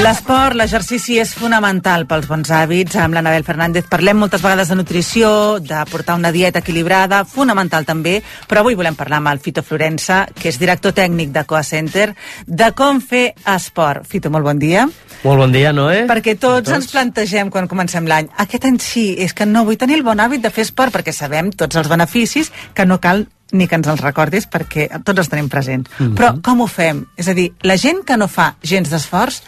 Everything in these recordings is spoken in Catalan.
L'esport, l'exercici és fonamental pels bons hàbits. Amb l'Anabel Fernández parlem moltes vegades de nutrició, de portar una dieta equilibrada, fonamental també, però avui volem parlar amb el Fito Florença, que és director tècnic de Coa Center, de com fer esport. Fito, molt bon dia. Molt bon dia, Noé. Perquè tots, tots ens plantegem quan comencem l'any, aquest any sí, és que no vull tenir el bon hàbit de fer esport, perquè sabem tots els beneficis que no cal ni que ens els recordis perquè tots els tenim presents. Mm -hmm. Però com ho fem? És a dir, la gent que no fa gens d'esforç,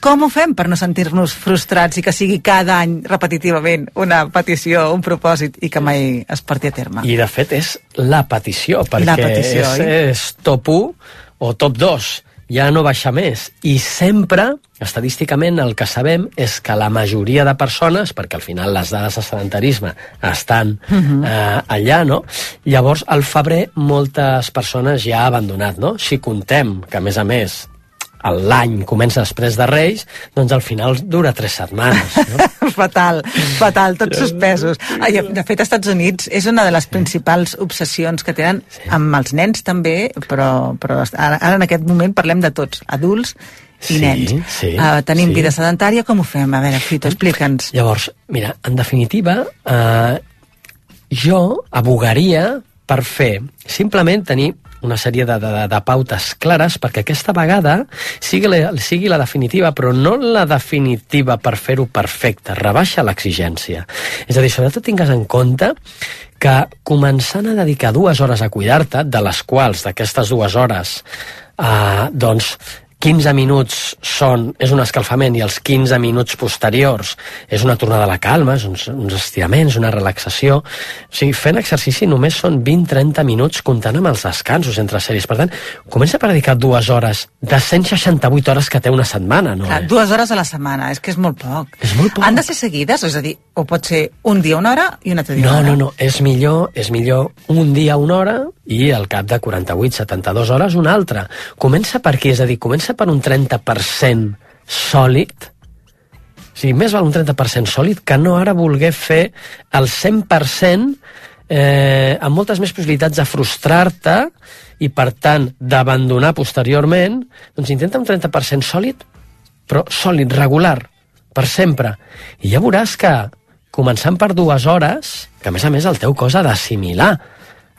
com ho fem per no sentir-nos frustrats i que sigui cada any repetitivament una petició, un propòsit i que mai es porti a terme? I de fet és la petició, perquè la petició, és, és top 1 o top 2 ja no baixa més. I sempre, estadísticament, el que sabem és que la majoria de persones, perquè al final les dades de sedentarisme estan uh -huh. eh, allà, no? Llavors, al febrer, moltes persones ja ha abandonat, no? Si contem que, a més a més, l'any comença després de Reis, doncs al final dura tres setmanes. No? fatal, fatal, tots suspesos. Ai, de fet, als Estats Units és una de les principals obsessions que tenen sí. amb els nens també, però, però ara, ara en aquest moment parlem de tots, adults i Sí, nens. sí, uh, tenim sí. vida sedentària, com ho fem? A veure, Fito, explica'ns. Llavors, mira, en definitiva, eh, jo abogaria per fer simplement tenir una sèrie de, de, de pautes clares perquè aquesta vegada sigui la, sigui la definitiva, però no la definitiva per fer-ho perfecte. Rebaixa l'exigència. És a dir, sobretot tingues en compte que començant a dedicar dues hores a cuidar-te, de les quals d'aquestes dues hores eh, doncs 15 minuts són, és un escalfament i els 15 minuts posteriors és una tornada a la calma, és uns, uns estiraments, una relaxació. O sigui, fent exercici només són 20-30 minuts comptant amb els descansos entre sèries. Per tant, comença per dedicar dues hores de 168 hores que té una setmana, no? Clar, dues hores a la setmana, és que és molt poc. És molt poc. Han de ser seguides? És a dir, o pot ser un dia una hora i un altre dia No, una hora? no, no, és millor, és millor un dia una hora i al cap de 48-72 hores una altra. Comença per aquí, és a dir, comença per un 30% sòlid, o sigui, més val un 30% sòlid que no ara voler fer el 100% eh, amb moltes més possibilitats de frustrar-te i, per tant, d'abandonar posteriorment, doncs intenta un 30% sòlid, però sòlid, regular, per sempre. I ja veuràs que, començant per dues hores, que a més a més el teu cos ha d'assimilar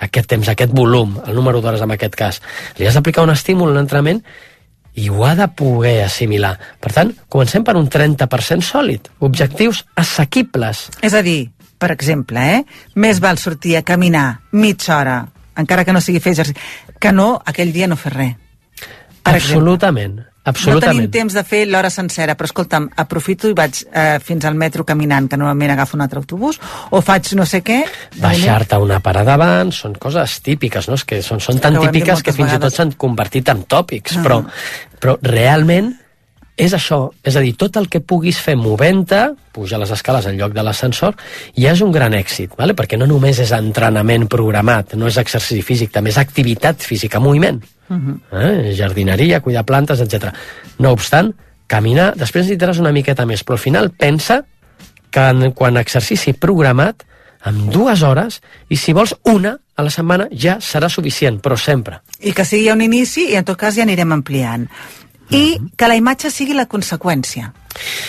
aquest temps, aquest volum, el número d'hores en aquest cas, li has d'aplicar un estímul, un entrenament, i ho ha de poder assimilar. Per tant, comencem per un 30% sòlid. Objectius assequibles. És a dir, per exemple, eh, més val sortir a caminar mitja hora, encara que no sigui fer exercici, que no aquell dia no fer res. Per Absolutament. exemple. No Absolutament. tenim temps de fer l'hora sencera, però escolta'm, aprofito i vaig eh, fins al metro caminant, que normalment agafo un altre autobús, o faig no sé què... baixar-te una parada abans, són coses típiques, no? És que són, són tan Que típiques que fins i tot vegades. s'han convertit en tòpics, Ah. però, però realment és això, és a dir, tot el que puguis fer movent-te, pujar les escales en lloc de l'ascensor, ja és un gran èxit, vale? perquè no només és entrenament programat, no és exercici físic, també és activitat física, moviment. Uh Mhm. -huh. eh? Jardineria, cuidar plantes, etc. No obstant, caminar, després necessitaràs una miqueta més, però al final pensa que en, quan exercici programat, amb dues hores, i si vols una a la setmana ja serà suficient, però sempre. I que sigui un inici i en tot cas ja anirem ampliant. I Mhm. que la imatge sigui la conseqüència.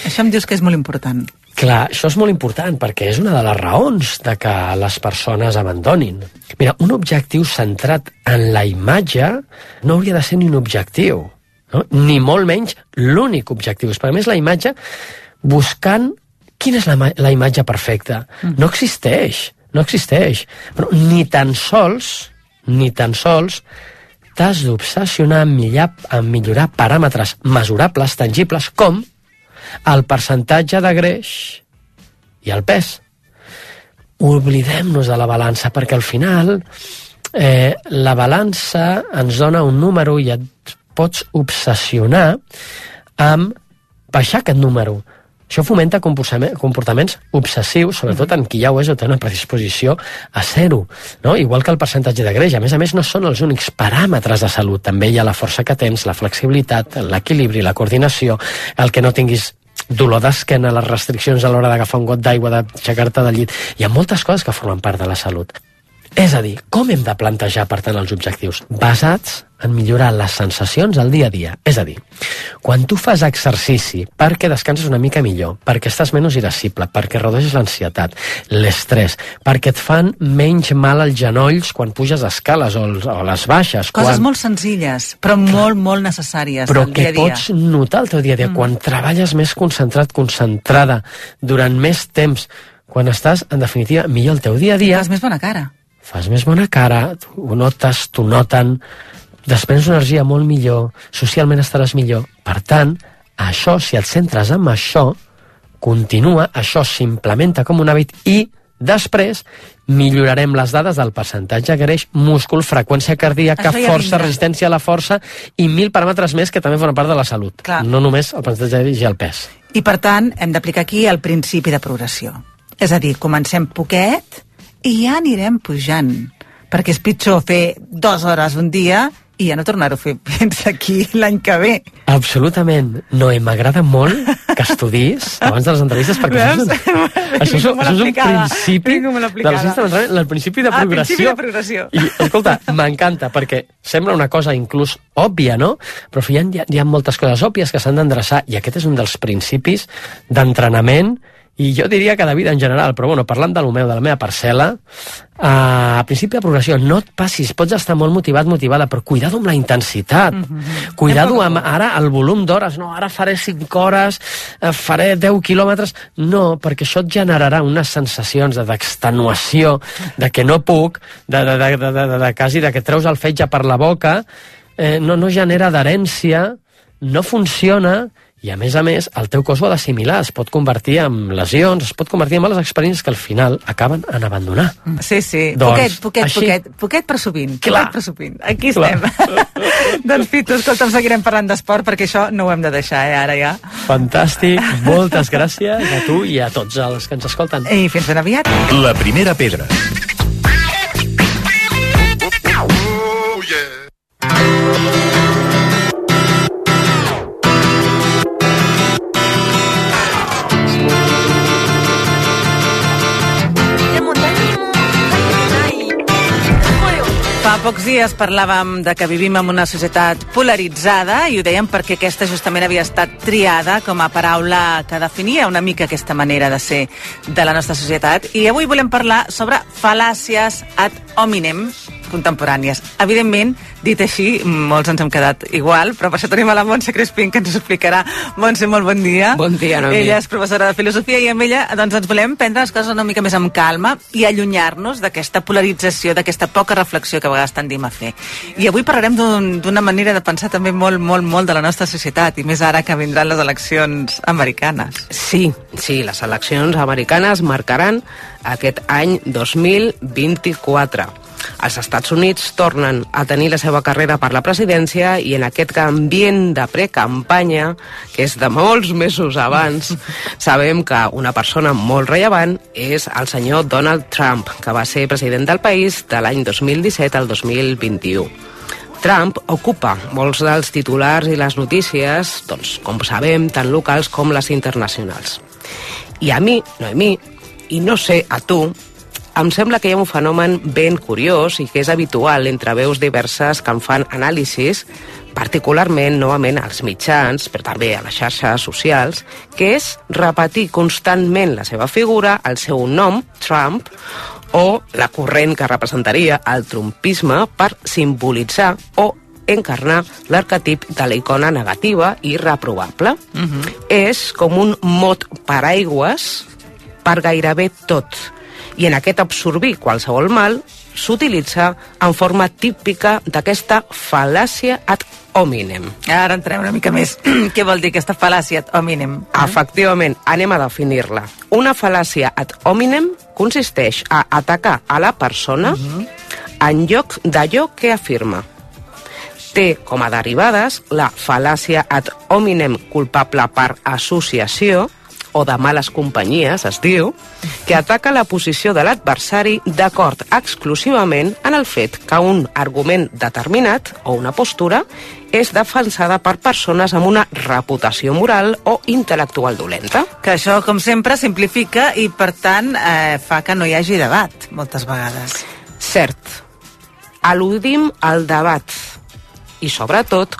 Això em dius que és molt important. Clar, això és molt important perquè és una de les raons de que les persones abandonin. Mira, un objectiu centrat en la imatge no hauria de ser ni un objectiu, no? ni molt menys l'únic objectiu. És, per més, la imatge buscant quina és la, la imatge perfecta. No existeix, no existeix. Però ni tan sols, ni tan sols t'has d'obsessionar en, millar, en millorar paràmetres mesurables, tangibles, com el percentatge de greix i el pes. Oblidem-nos de la balança, perquè al final eh, la balança ens dona un número i et pots obsessionar amb baixar aquest número. Això fomenta comportame- comportaments obsessius, sobretot en qui ja ho és o té una predisposició a zero, no? igual que el percentatge de greix. A més a més, no són els únics paràmetres de salut. També hi ha la força que tens, la flexibilitat, l'equilibri, la coordinació, el que no tinguis dolor d'esquena, les restriccions a l'hora d'agafar un got d'aigua, d'aixecar-te del llit. Hi ha moltes coses que formen part de la salut. És a dir, com hem de plantejar, per tant, els objectius? Basats en millorar les sensacions al dia a dia. És a dir, quan tu fas exercici perquè descanses una mica millor, perquè estàs menys irascible, perquè redueixes l'ansietat, l'estrès, perquè et fan menys mal als genolls quan puges escales o, els- o les baixes. Coses quan... molt senzilles, però molt, molt necessàries però al que dia a dia. pots notar el teu dia a dia, mm. quan treballes més concentrat, concentrada, durant més temps, quan estàs, en definitiva, millor el teu dia a dia, Fas més bona cara. Fas més bona cara, ho notes, t'ho noten, desprens una energia molt millor, socialment estaràs millor. Per tant, això, si et centres en això, continua, això s'implementa com un hàbit i després millorarem les dades del percentatge greix, múscul, freqüència cardíaca, ja força, vindrà. resistència a la força i mil paràmetres més que també formen part de la salut. Clar. No només el percentatge greix i el pes. I, per tant, hem d'aplicar aquí el principi de progressió. És a dir, comencem poquet i ja anirem pujant. Perquè és pitjor fer dues hores un dia i ja no tornar-ho a fer fins aquí l'any que ve. Absolutament. No, m'agrada molt que estudis abans de les entrevistes perquè això és, un, Veus? això és, això és un principi de les d'entrenament, el principi de Ah, progressió. principi de progressió. I, escolta, m'encanta perquè sembla una cosa inclús òbvia, no? Però hi ha, hi ha moltes coses òbvies que s'han d'endreçar i aquest és un dels principis d'entrenament i jo diria que de vida en general, però bueno, parlant de lo meu, de la meva parcel·la, eh, a principi de progressió, no et passis, pots estar molt motivat, motivada, però cuidado amb la intensitat, cuidado amb ara el volum d'hores, no, ara faré 5 hores, eh, faré 10 quilòmetres, no, perquè això et generarà unes sensacions de- d'extenuació, de que no puc, de, de, de, de, de, de, de quasi de que treus el fetge per la boca, eh, no, no genera adherència, no funciona i a més a més el teu cos ho ha d'assimilar, es pot convertir en lesions, es pot convertir en males experiències que al final acaben en abandonar. Sí, sí, Doncs, poquet, poquet, així. poquet, poquet però sovint, Clar. poquet però sovint. Aquí Clar. estem. doncs, Pitu, escolta'm, seguirem parlant d'esport perquè això no ho hem de deixar, eh, ara ja. Fantàstic, moltes gràcies a tu i a tots els que ens escolten. I fins ben aviat. La primera pedra. Fa pocs dies parlàvem de que vivim en una societat polaritzada i ho dèiem perquè aquesta justament havia estat triada com a paraula que definia una mica aquesta manera de ser de la nostra societat. I avui volem parlar sobre fal·làcies ad hominem contemporànies. Evidentment, dit així, molts ens hem quedat igual, però per això tenim a la Montse Crespin que ens ho explicarà. Montse, molt bon dia. Bon dia, Noemi. Ella és professora de filosofia i amb ella doncs, ens volem prendre les coses una mica més amb calma i allunyar-nos d'aquesta polarització, d'aquesta poca reflexió que a vegades tendim a fer. I avui parlarem d'un- d'una manera de pensar també molt, molt, molt de la nostra societat i més ara que vindran les eleccions americanes. Sí, sí, les eleccions americanes marcaran aquest any 2024. Els Estats Units tornen a tenir la seva carrera per la presidència i en aquest ambient de precampanya, que és de molts mesos abans, sabem que una persona molt rellevant és el senyor Donald Trump, que va ser president del país de l'any 2017 al 2021. Trump ocupa molts dels titulars i les notícies, doncs, com sabem, tant locals com les internacionals. I a mi, Noemí, i no sé a tu, em sembla que hi ha un fenomen ben curiós i que és habitual entre veus diverses que en fan anàlisis, particularment, novament, als mitjans, però també a les xarxes socials, que és repetir constantment la seva figura, el seu nom, Trump, o la corrent que representaria el trumpisme per simbolitzar o encarnar l'arquetip de la icona negativa i reprovable. Uh -huh. És com un mot paraigües per gairebé tot. I en aquest absorbir qualsevol mal s'utilitza en forma típica d'aquesta fal·làcia ad hominem. Ara entrem una mica més. Què vol dir aquesta fal·làcia ad hominem? Efectivament, anem a definir-la. Una fal·làcia ad hominem consisteix a atacar a la persona en lloc d'allò que afirma. Té com a derivades la fal·làcia ad hominem culpable per associació, o de males companyies, es diu, que ataca la posició de l'adversari d'acord exclusivament en el fet que un argument determinat o una postura és defensada per persones amb una reputació moral o intel·lectual dolenta. Que això, com sempre, simplifica i, per tant, eh, fa que no hi hagi debat, moltes vegades. Cert, al·ludim al debat i, sobretot,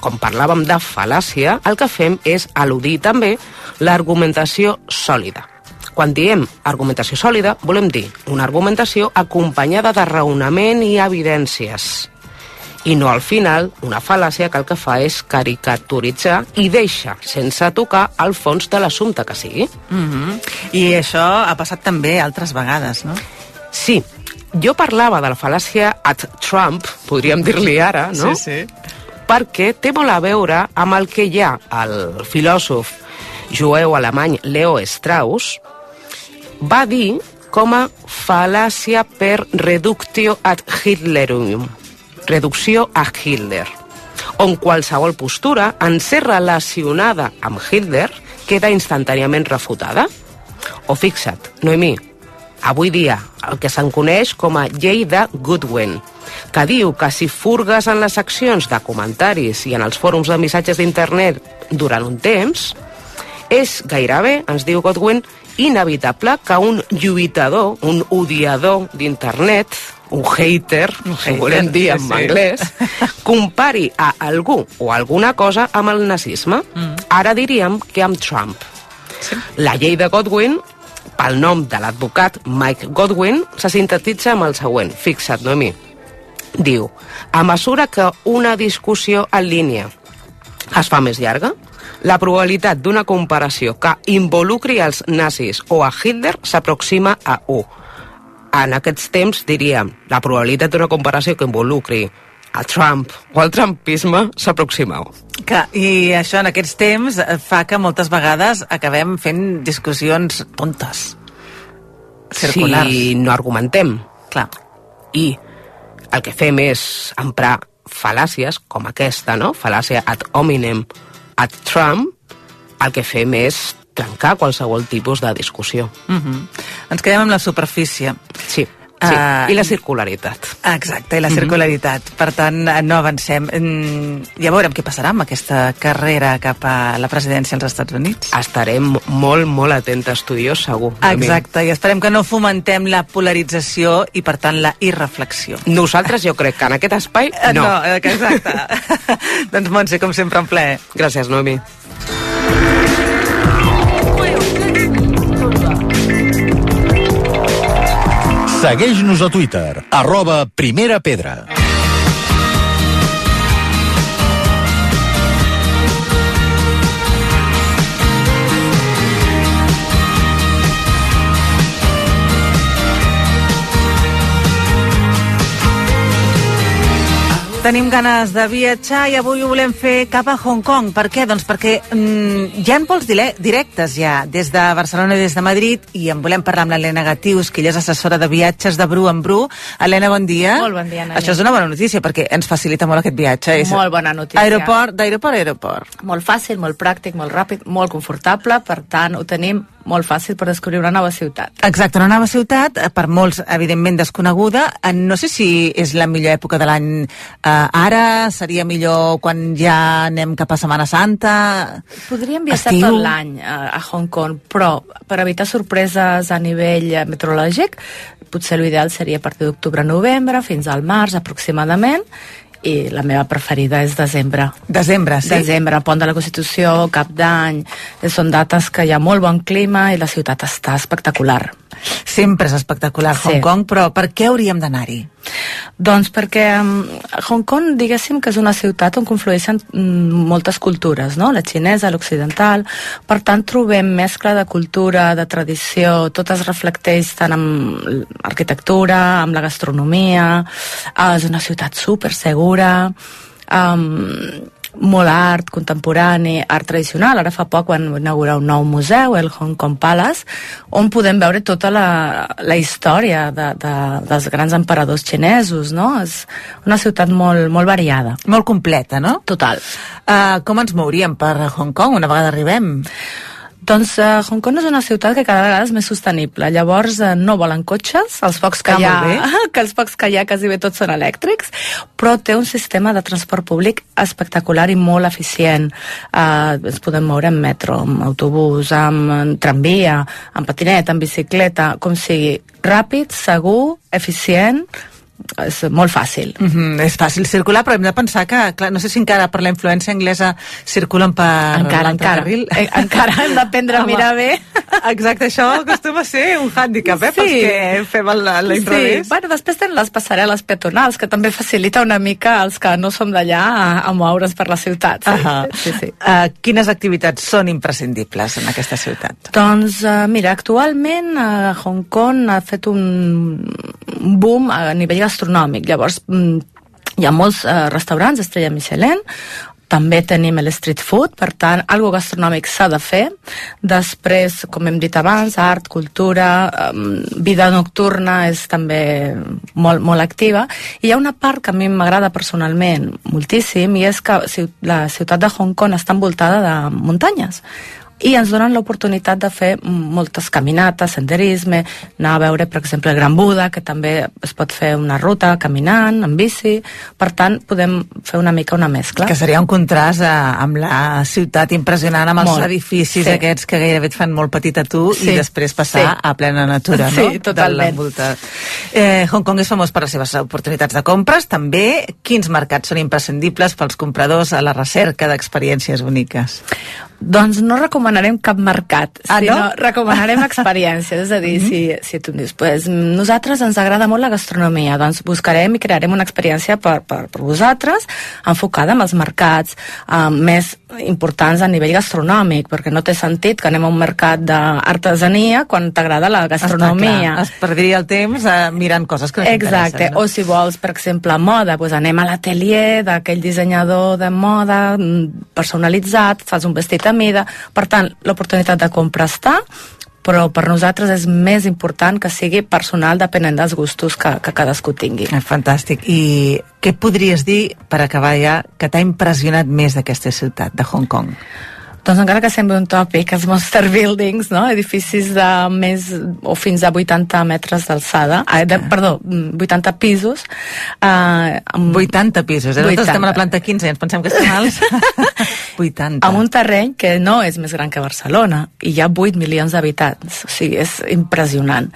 com parlàvem de fal·làcia, el que fem és al·ludir també l'argumentació sòlida. Quan diem argumentació sòlida, volem dir una argumentació acompanyada de raonament i evidències. I no al final una fal·làcia que el que fa és caricaturitzar i deixa sense tocar el fons de l'assumpte que sigui. Mm -hmm. I això ha passat també altres vegades, no? Sí, jo parlava de la fal·làcia at Trump, podríem dir-li ara, no? Sí, sí. Perquè té molt a veure amb el que hi ha el filòsof jueu alemany Leo Strauss va dir com a fal·làcia per reductio ad Hitlerium, reducció a Hitler, on qualsevol postura en ser relacionada amb Hitler queda instantàniament refutada. O fixa't, Noemí, avui dia el que se'n coneix com a llei de Goodwin, que diu que si furgues en les seccions de comentaris i en els fòrums de missatges d'internet durant un temps, és gairebé, ens diu Godwin, inevitable que un lluitador, un odiador d'internet, un hater, un hater, volem dir en sí, sí. anglès, compari a algú o alguna cosa amb el nazisme. Mm. Ara diríem que amb Trump. Sí. La llei de Godwin, pel nom de l'advocat Mike Godwin, se sintetitza amb el següent. Fixa't, Noemí. Diu, a mesura que una discussió en línia es fa més llarga, la probabilitat d'una comparació que involucri els nazis o a Hitler s'aproxima a 1. En aquests temps, diríem, la probabilitat d'una comparació que involucri a Trump o al trumpisme s'aproxima a 1. Que, I això en aquests temps eh, fa que moltes vegades acabem fent discussions tontes. Circulars. Si no argumentem. Clar. I el que fem és emprar fal·làcies com aquesta, no? Fal·làcia ad hominem ad Trump, el que fem és trencar qualsevol tipus de discussió. Uh -huh. Ens quedem amb la superfície. Sí, sí. Ah, I la circularitat. Exacte, i la circularitat. Per tant, no avancem. Mm, Ja veurem què passarà amb aquesta carrera cap a la presidència als Estats Units. Estarem molt, molt atentes tu i jo, segur. Exacte, i esperem que no fomentem la polarització i, per tant, la irreflexió. Nosaltres jo crec que en aquest espai Eh, no. no eh, exacte. doncs, Montse, com sempre, en ple. Gràcies, Noemi. Segueix-nos a Twitter, arroba Primera Pedra. Tenim ganes de viatjar i avui ho volem fer cap a Hong Kong. Per què? Doncs perquè mm, hi ha vols directes ja, des de Barcelona i des de Madrid, i en volem parlar amb l'Helena Gatius, que ella és assessora de viatges de Bru en Bru. Helena, bon dia. Molt bon dia, Nani. Això és una bona notícia, perquè ens facilita molt aquest viatge. És Molt bona notícia. Aeroport, d'aeroport a aeroport. Molt fàcil, molt pràctic, molt ràpid, molt confortable, per tant, ho tenim molt fàcil per descobrir una nova ciutat. Exacte, una nova ciutat, per molts, evidentment, desconeguda. No sé si és la millor època de l'any eh, ara, seria millor quan ja anem cap a Setmana Santa... Podríem viatjar Estiu. tot l'any a, a Hong Kong, però per evitar sorpreses a nivell eh, meteorològic, potser l'ideal seria a partir d'octubre-novembre fins al març aproximadament, i la meva preferida és desembre. Desembre, sí? Desembre, pont de la Constitució, cap d'any, eh, són dates que hi ha molt bon clima i la ciutat està espectacular. Sempre és espectacular Sí. Hong Kong, però per què hauríem d'anar-hi? Doncs perquè mm, Hong Kong, diguéssim que és una ciutat on conflueixen mm, moltes cultures, no? La xinesa, l'occidental, per tant trobem mescla de cultura, de tradició, tot es reflecteix tant amb l'arquitectura, amb la gastronomia, eh, és una ciutat super segura, um, molt art contemporani, art tradicional. Ara fa poc van inaugurar un nou museu, el Hong Kong Palace, on podem veure tota la, la història de, de, dels grans emperadors xinesos, no? És una ciutat molt, molt variada. Molt completa, no? Total. Uh, com ens mouríem per Hong Kong una vegada arribem? Doncs uh, Hong Kong és una ciutat que cada vegada és més sostenible. Llavors uh, no volen cotxes, els pocs que Ah, hi ha, que els pocs que hi ha quasi bé tots són elèctrics, però té un sistema de transport públic espectacular i molt eficient. Uh, ens podem moure en metro, amb autobús, amb, en tramvia, amb patinet, amb bicicleta, com sigui, ràpid, segur, eficient, és molt fàcil. Mm -hmm, és fàcil circular, però hem de pensar que, clar, no sé si encara per la influència anglesa circulen per encara, encara. carril. Eh, encara hem d'aprendre a mirar bé. Exacte, això acostuma a ser un hàndicap, eh, Sí. pels que fem l'inrevés. Sí, bueno, després tenen les passarel·les peatonals, que també facilita una mica els que no som d'allà a, a moure's per la ciutat. Sí, Ahà. sí, sí. Uh, quines activitats són imprescindibles en aquesta ciutat? Doncs, uh, mira, actualment uh, Hong Kong ha fet un, un boom a nivell gastronòmic. Llavors, mm, hi ha molts uh, restaurants, estrella Michelin, també tenim el street food, per tant, algo gastronòmic s'ha de fer. Després, com hem dit abans, art, cultura, um, vida nocturna és també molt, molt activa. I hi ha una part que a mi m'agrada personalment moltíssim i és que la ciutat de Hong Kong està envoltada de muntanyes i ens donen l'oportunitat de fer moltes caminates, senderisme, anar a veure, per exemple, el Gran Buda, que també es pot fer una ruta caminant, en bici, per tant, podem fer una mica una mescla. Que seria un contrast eh, amb la ciutat impressionant, amb els Molt. edificis Sí. aquests que gairebé et fan molt petit a tu Sí. i després passar Sí. a plena natura, no? Sí, totalment. Eh, Hong Kong és famós per les seves oportunitats de compres, també. Quins mercats són imprescindibles pels compradors a la recerca d'experiències boniques? Doncs no recomanarem cap mercat, Ah, sinó no? recomanarem experiències. És a dir, si, si tu em dius, pues, nosaltres ens agrada molt la gastronomia, doncs buscarem i crearem una experiència per, per, per vosaltres enfocada en els mercats eh, més importants a nivell gastronòmic, perquè no té sentit que anem a un mercat d'artesania quan t'agrada la gastronomia. Es perdria el temps eh, mirant coses que no Exacte, t'interessen. o si vols, per exemple, moda, doncs anem a l'atelier d'aquell dissenyador de moda mm, personalitzat, fas un vestit a mida, per tant, l'oportunitat de compra està, però per nosaltres és més important que sigui personal depenent dels gustos que, que cadascú tingui. Fantàstic. I què podries dir, per acabar ja, que t'ha impressionat més d'aquesta ciutat, de Hong Kong? Doncs encara que sembli un tòpic, els Monster Buildings, no? edificis de més o fins a 80 metres d'alçada, eh, de, perdó, mm, 80 pisos. Eh, amb, 80 pisos, eh? Nosaltres 80. estem a la planta 15 i ens pensem que estem alts. 80. amb un terreny que no és més gran que Barcelona i hi ha 8 milions d'habitants, o sigui, és impressionant.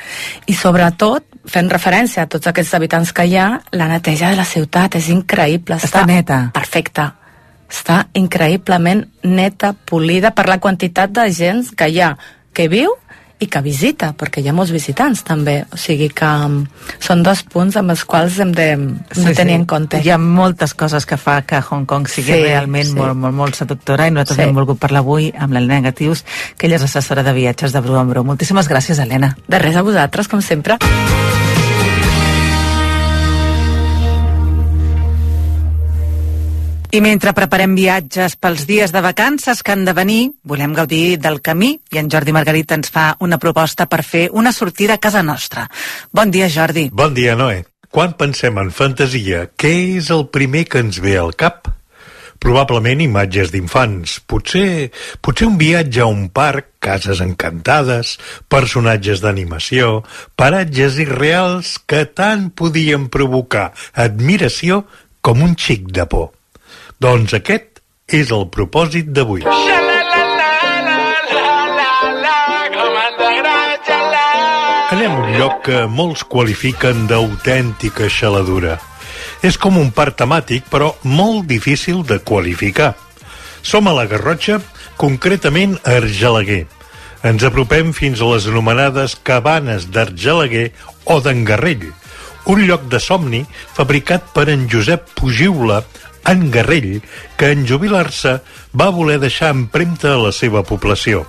I sobretot, fent referència a tots aquests habitants que hi ha, la neteja de la ciutat és increïble. Està neta. Perfecta. Està increïblement neta, polida, per la quantitat de gent que hi ha, que viu i que visita, perquè hi ha molts visitants també, o sigui que um, són dos punts amb els quals hem de, hem de tenir en compte. Hi ha moltes coses que fa que Hong Kong sigui Sí, realment sí. molt, molt, molt seductora i nosaltres Sí. hem volgut parlar avui amb l'Helena Negatius, que ella és assessora de viatges de Bru en Bru. Moltíssimes gràcies, Helena. De res a vosaltres, com sempre. I mentre preparem viatges pels dies de vacances que han de venir, volem gaudir del camí i en Jordi Margarit ens fa una proposta per fer una sortida a casa nostra. Bon dia, Jordi. Bon dia, Noé. Quan pensem en fantasia, què és el primer que ens ve al cap? Probablement imatges d'infants. Potser, potser un viatge a un parc, cases encantades, personatges d'animació, paratges irreals que tant podien provocar admiració com un xic de por. Doncs aquest és el propòsit d'avui. Anem a un lloc que molts qualifiquen d'autèntica xaladura. És com un parc temàtic, però molt difícil de qualificar. Som a la Garrotxa, concretament a Argelaguer. Ens apropem fins a les anomenades cabanes d'Argelaguer o d'Engarrell, un lloc de somni fabricat per en Josep Pugiula en Garrell, que en jubilar-se va voler deixar empremta a la seva població.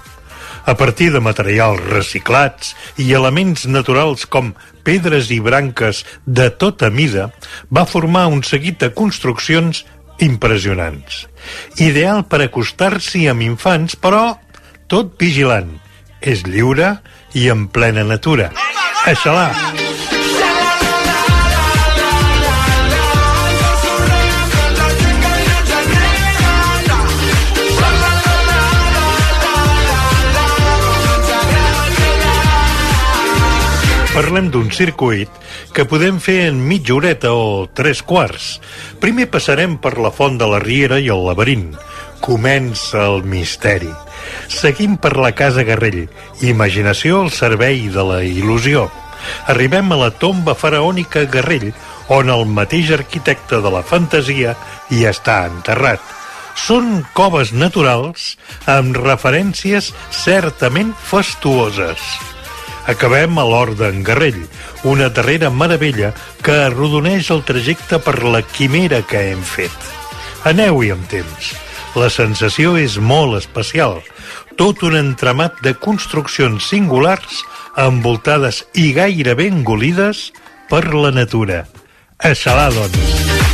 A partir de materials reciclats i elements naturals com pedres i branques de tota mida, va formar un seguit de construccions impressionants. Ideal per acostar-s'hi amb infants, però tot vigilant. És lliure i en plena natura. Aixalà! Parlem d'un circuit que podem fer en mitja horeta o tres quarts. Primer passarem per la Font de la Riera i el laberint. Comença el misteri. Seguim per la Casa Garrell. Imaginació al servei de la il·lusió. Arribem a la tomba faraònica Garrell, on el mateix arquitecte de la fantasia hi està enterrat. Són coves naturals amb referències certament fastuoses. Acabem a l'Hort d'en Garrell, una darrera meravella que arrodoneix el trajecte per la quimera que hem fet. Aneu-hi amb temps. La sensació és molt especial. Tot un entramat de construccions singulars envoltades i gairebé engolides per la natura. A xalar, doncs.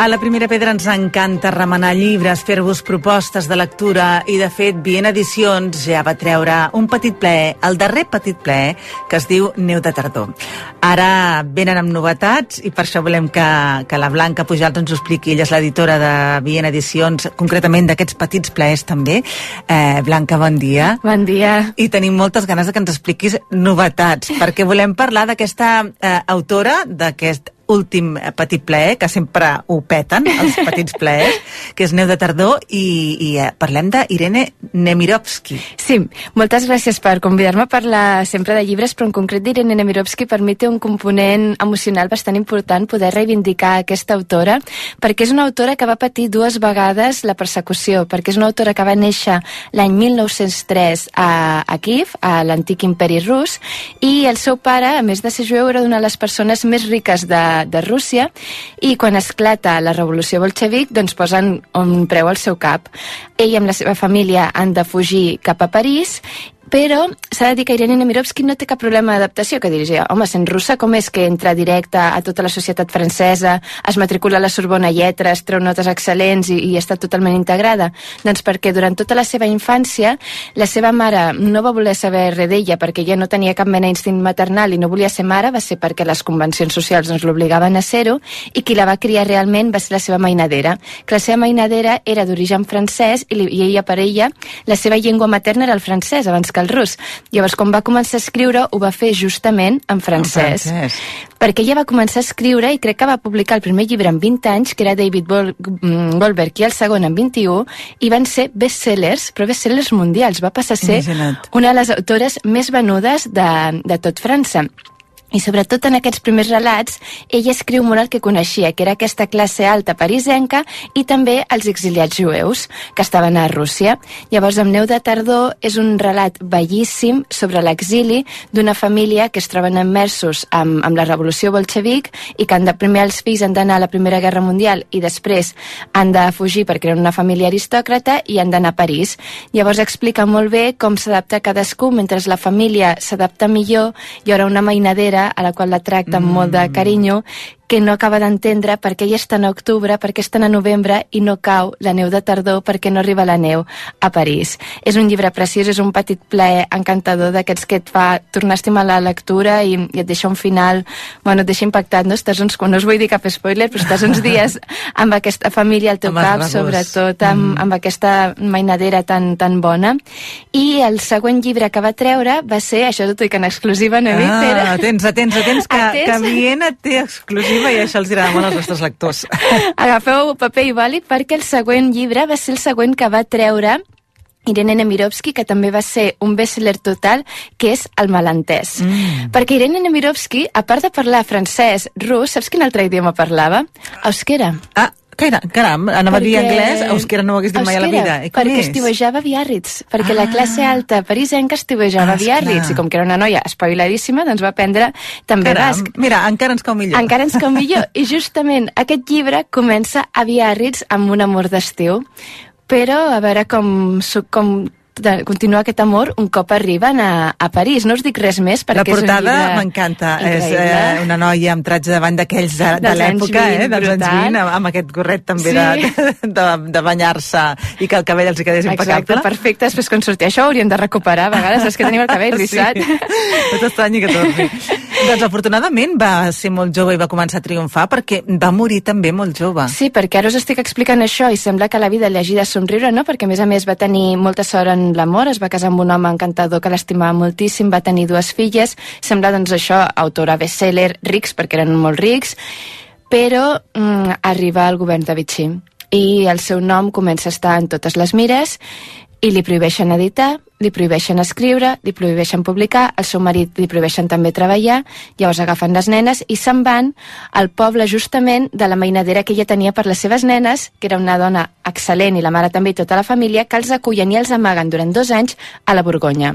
A la primera pedra ens encanta remenar llibres, fer-vos propostes de lectura i, de fet, Vient Edicions ja va treure un petit ple, el darrer petit ple, que es diu Neu de Tardor. Ara venen amb novetats i per això volem que, que la Blanca Pujals ens ho expliqui. Ella és l'editora de Vient Edicions, concretament d'aquests petits plaers també. Eh, Blanca, bon dia. Bon dia. I tenim moltes ganes de que ens expliquis novetats, perquè volem parlar d'aquesta eh, autora, d'aquest últim eh, petit plaer, que sempre ho peten, els petits plaers, que és Neu de Tardor, i, i eh, parlem d'Irene Nemirovsky. Sí, moltes gràcies per convidar-me a parlar sempre de llibres, però en concret d'Irene Nemirovsky per mi té un component emocional bastant important poder reivindicar aquesta autora, perquè és una autora que va patir dues vegades la persecució, perquè és una autora que va néixer l'any 1903 a, a Kiev, a l'antic imperi rus, i el seu pare, a més de ser jueu, era una de les persones més riques de, de Rússia i quan esclata la revolució bolxevic doncs posen un preu al seu cap. Ell amb la seva família han de fugir cap a París però s'ha de dir que Irene Nemirovsky no té cap problema d'adaptació, que diria, home, sent russa, com és que entra directe a tota la societat francesa, es matricula a la Sorbona Lletres, treu notes excel·lents i, i està totalment integrada? Doncs perquè durant tota la seva infància la seva mare no va voler saber res d'ella perquè ella no tenia cap mena d'instint maternal i no volia ser mare, va ser perquè les convencions socials doncs, l'obligaven a ser-ho i qui la va criar realment va ser la seva mainadera, que la seva mainadera era d'origen francès i, li, i ella per ella la seva llengua materna era el francès abans que el rus. Llavors, quan va començar a escriure, ho va fer justament en francès. En francès. Perquè ella va començar a escriure i crec que va publicar el primer llibre en 20 anys, que era David Bol Goldberg, i el segon en 21, i van ser bestsellers, però bestsellers mundials. Va passar a ser Imagina't. una de les autores més venudes de, de tot França. I sobretot en aquests primers relats, ella escriu molt el que coneixia, que era aquesta classe alta parisenca i també els exiliats jueus que estaven a Rússia. Llavors, amb Neu de Tardor és un relat bellíssim sobre l'exili d'una família que es troben immersos amb, amb la revolució bolxevic i que han de, primer els fills han d'anar a la Primera Guerra Mundial i després han de fugir perquè eren una família aristòcrata i han d'anar a París. Llavors explica molt bé com s'adapta cadascú mentre la família s'adapta millor hi haurà una mainadera a la qual la tracta amb molt de carinyo que no acaba d'entendre per què ella està en octubre, per què estan a novembre i no cau la neu de tardor, perquè no arriba la neu a París. És un llibre preciós, és un petit plaer encantador d'aquests que et fa tornar a estimar la lectura i, i et deixa un final, bueno, et deixa impactat, no? Estàs uns, no us vull dir cap spoiler, però estàs uns dies amb aquesta família al teu Amb cap, sobretot amb, amb aquesta mainadera tan, tan bona. I el següent llibre que va treure va ser, això t'ho dic en exclusiva, no, Ah, atents, atents, atents, que, Atents. que Viena té exclusiva i això els agrada molt als nostres lectors. Agafeu paper i boli perquè el següent llibre va ser el següent que va treure Irene Nemirovsky, que també va ser un bestseller total, que és El malentès. Mm. Perquè Irene Nemirovsky, a part de parlar francès, rus, saps quin altre idioma parlava? Euskera. Ah, caram, caram anava a dir Perquè- anglès, euskera no ho hagués dit mai a la Euskera, vida. I com perquè és? estiuejava a Biarritz, perquè la Ah. classe alta parisenca estiuejava Ah, a Biarritz, i com que era una noia espaviladíssima, doncs va aprendre també Caram, basc. mira, encara ens cau millor. Encara ens cau millor. I justament aquest llibre comença a Biarritz amb un amor d'estiu. Però a veure com, com de continuar aquest amor un cop arriben a, a París. No us dic res més perquè La portada és un llibre m'encanta. És eh, una noia amb traig davant d'aquells de, de anys l'època, eh, 20, dels anys brutal. 20, amb, amb aquest gorret també Sí. de, de, de banyar-se i que el cabell els hi quedés Exacte, impecable. perfecte. Després quan sortia això ho hauríem de recuperar a vegades. És que tenim el cabell rissat. Sí. No t'estranyi que torni. Doncs afortunadament va ser molt jove i va començar a triomfar perquè va morir també molt jove. Sí, perquè ara us estic explicant això i sembla que la vida de somriure, no? Perquè a més a més va tenir molta sort en l'amor, es va casar amb un home encantador que l'estimava moltíssim, va tenir dues filles, sembla doncs això, autora bestseller, rics perquè eren molt rics, però mm, arriba al govern de Vichy i el seu nom comença a estar en totes les mires i li prohibeixen editar, li prohibeixen escriure, li prohibeixen publicar, al seu marit li prohibeixen també treballar, llavors agafen les nenes i se'n van al poble justament de la mainadera que ella tenia per les seves nenes, que era una dona excel·lent i la mare també i tota la família, que els acullen i els amaguen durant dos anys a la Borgonya.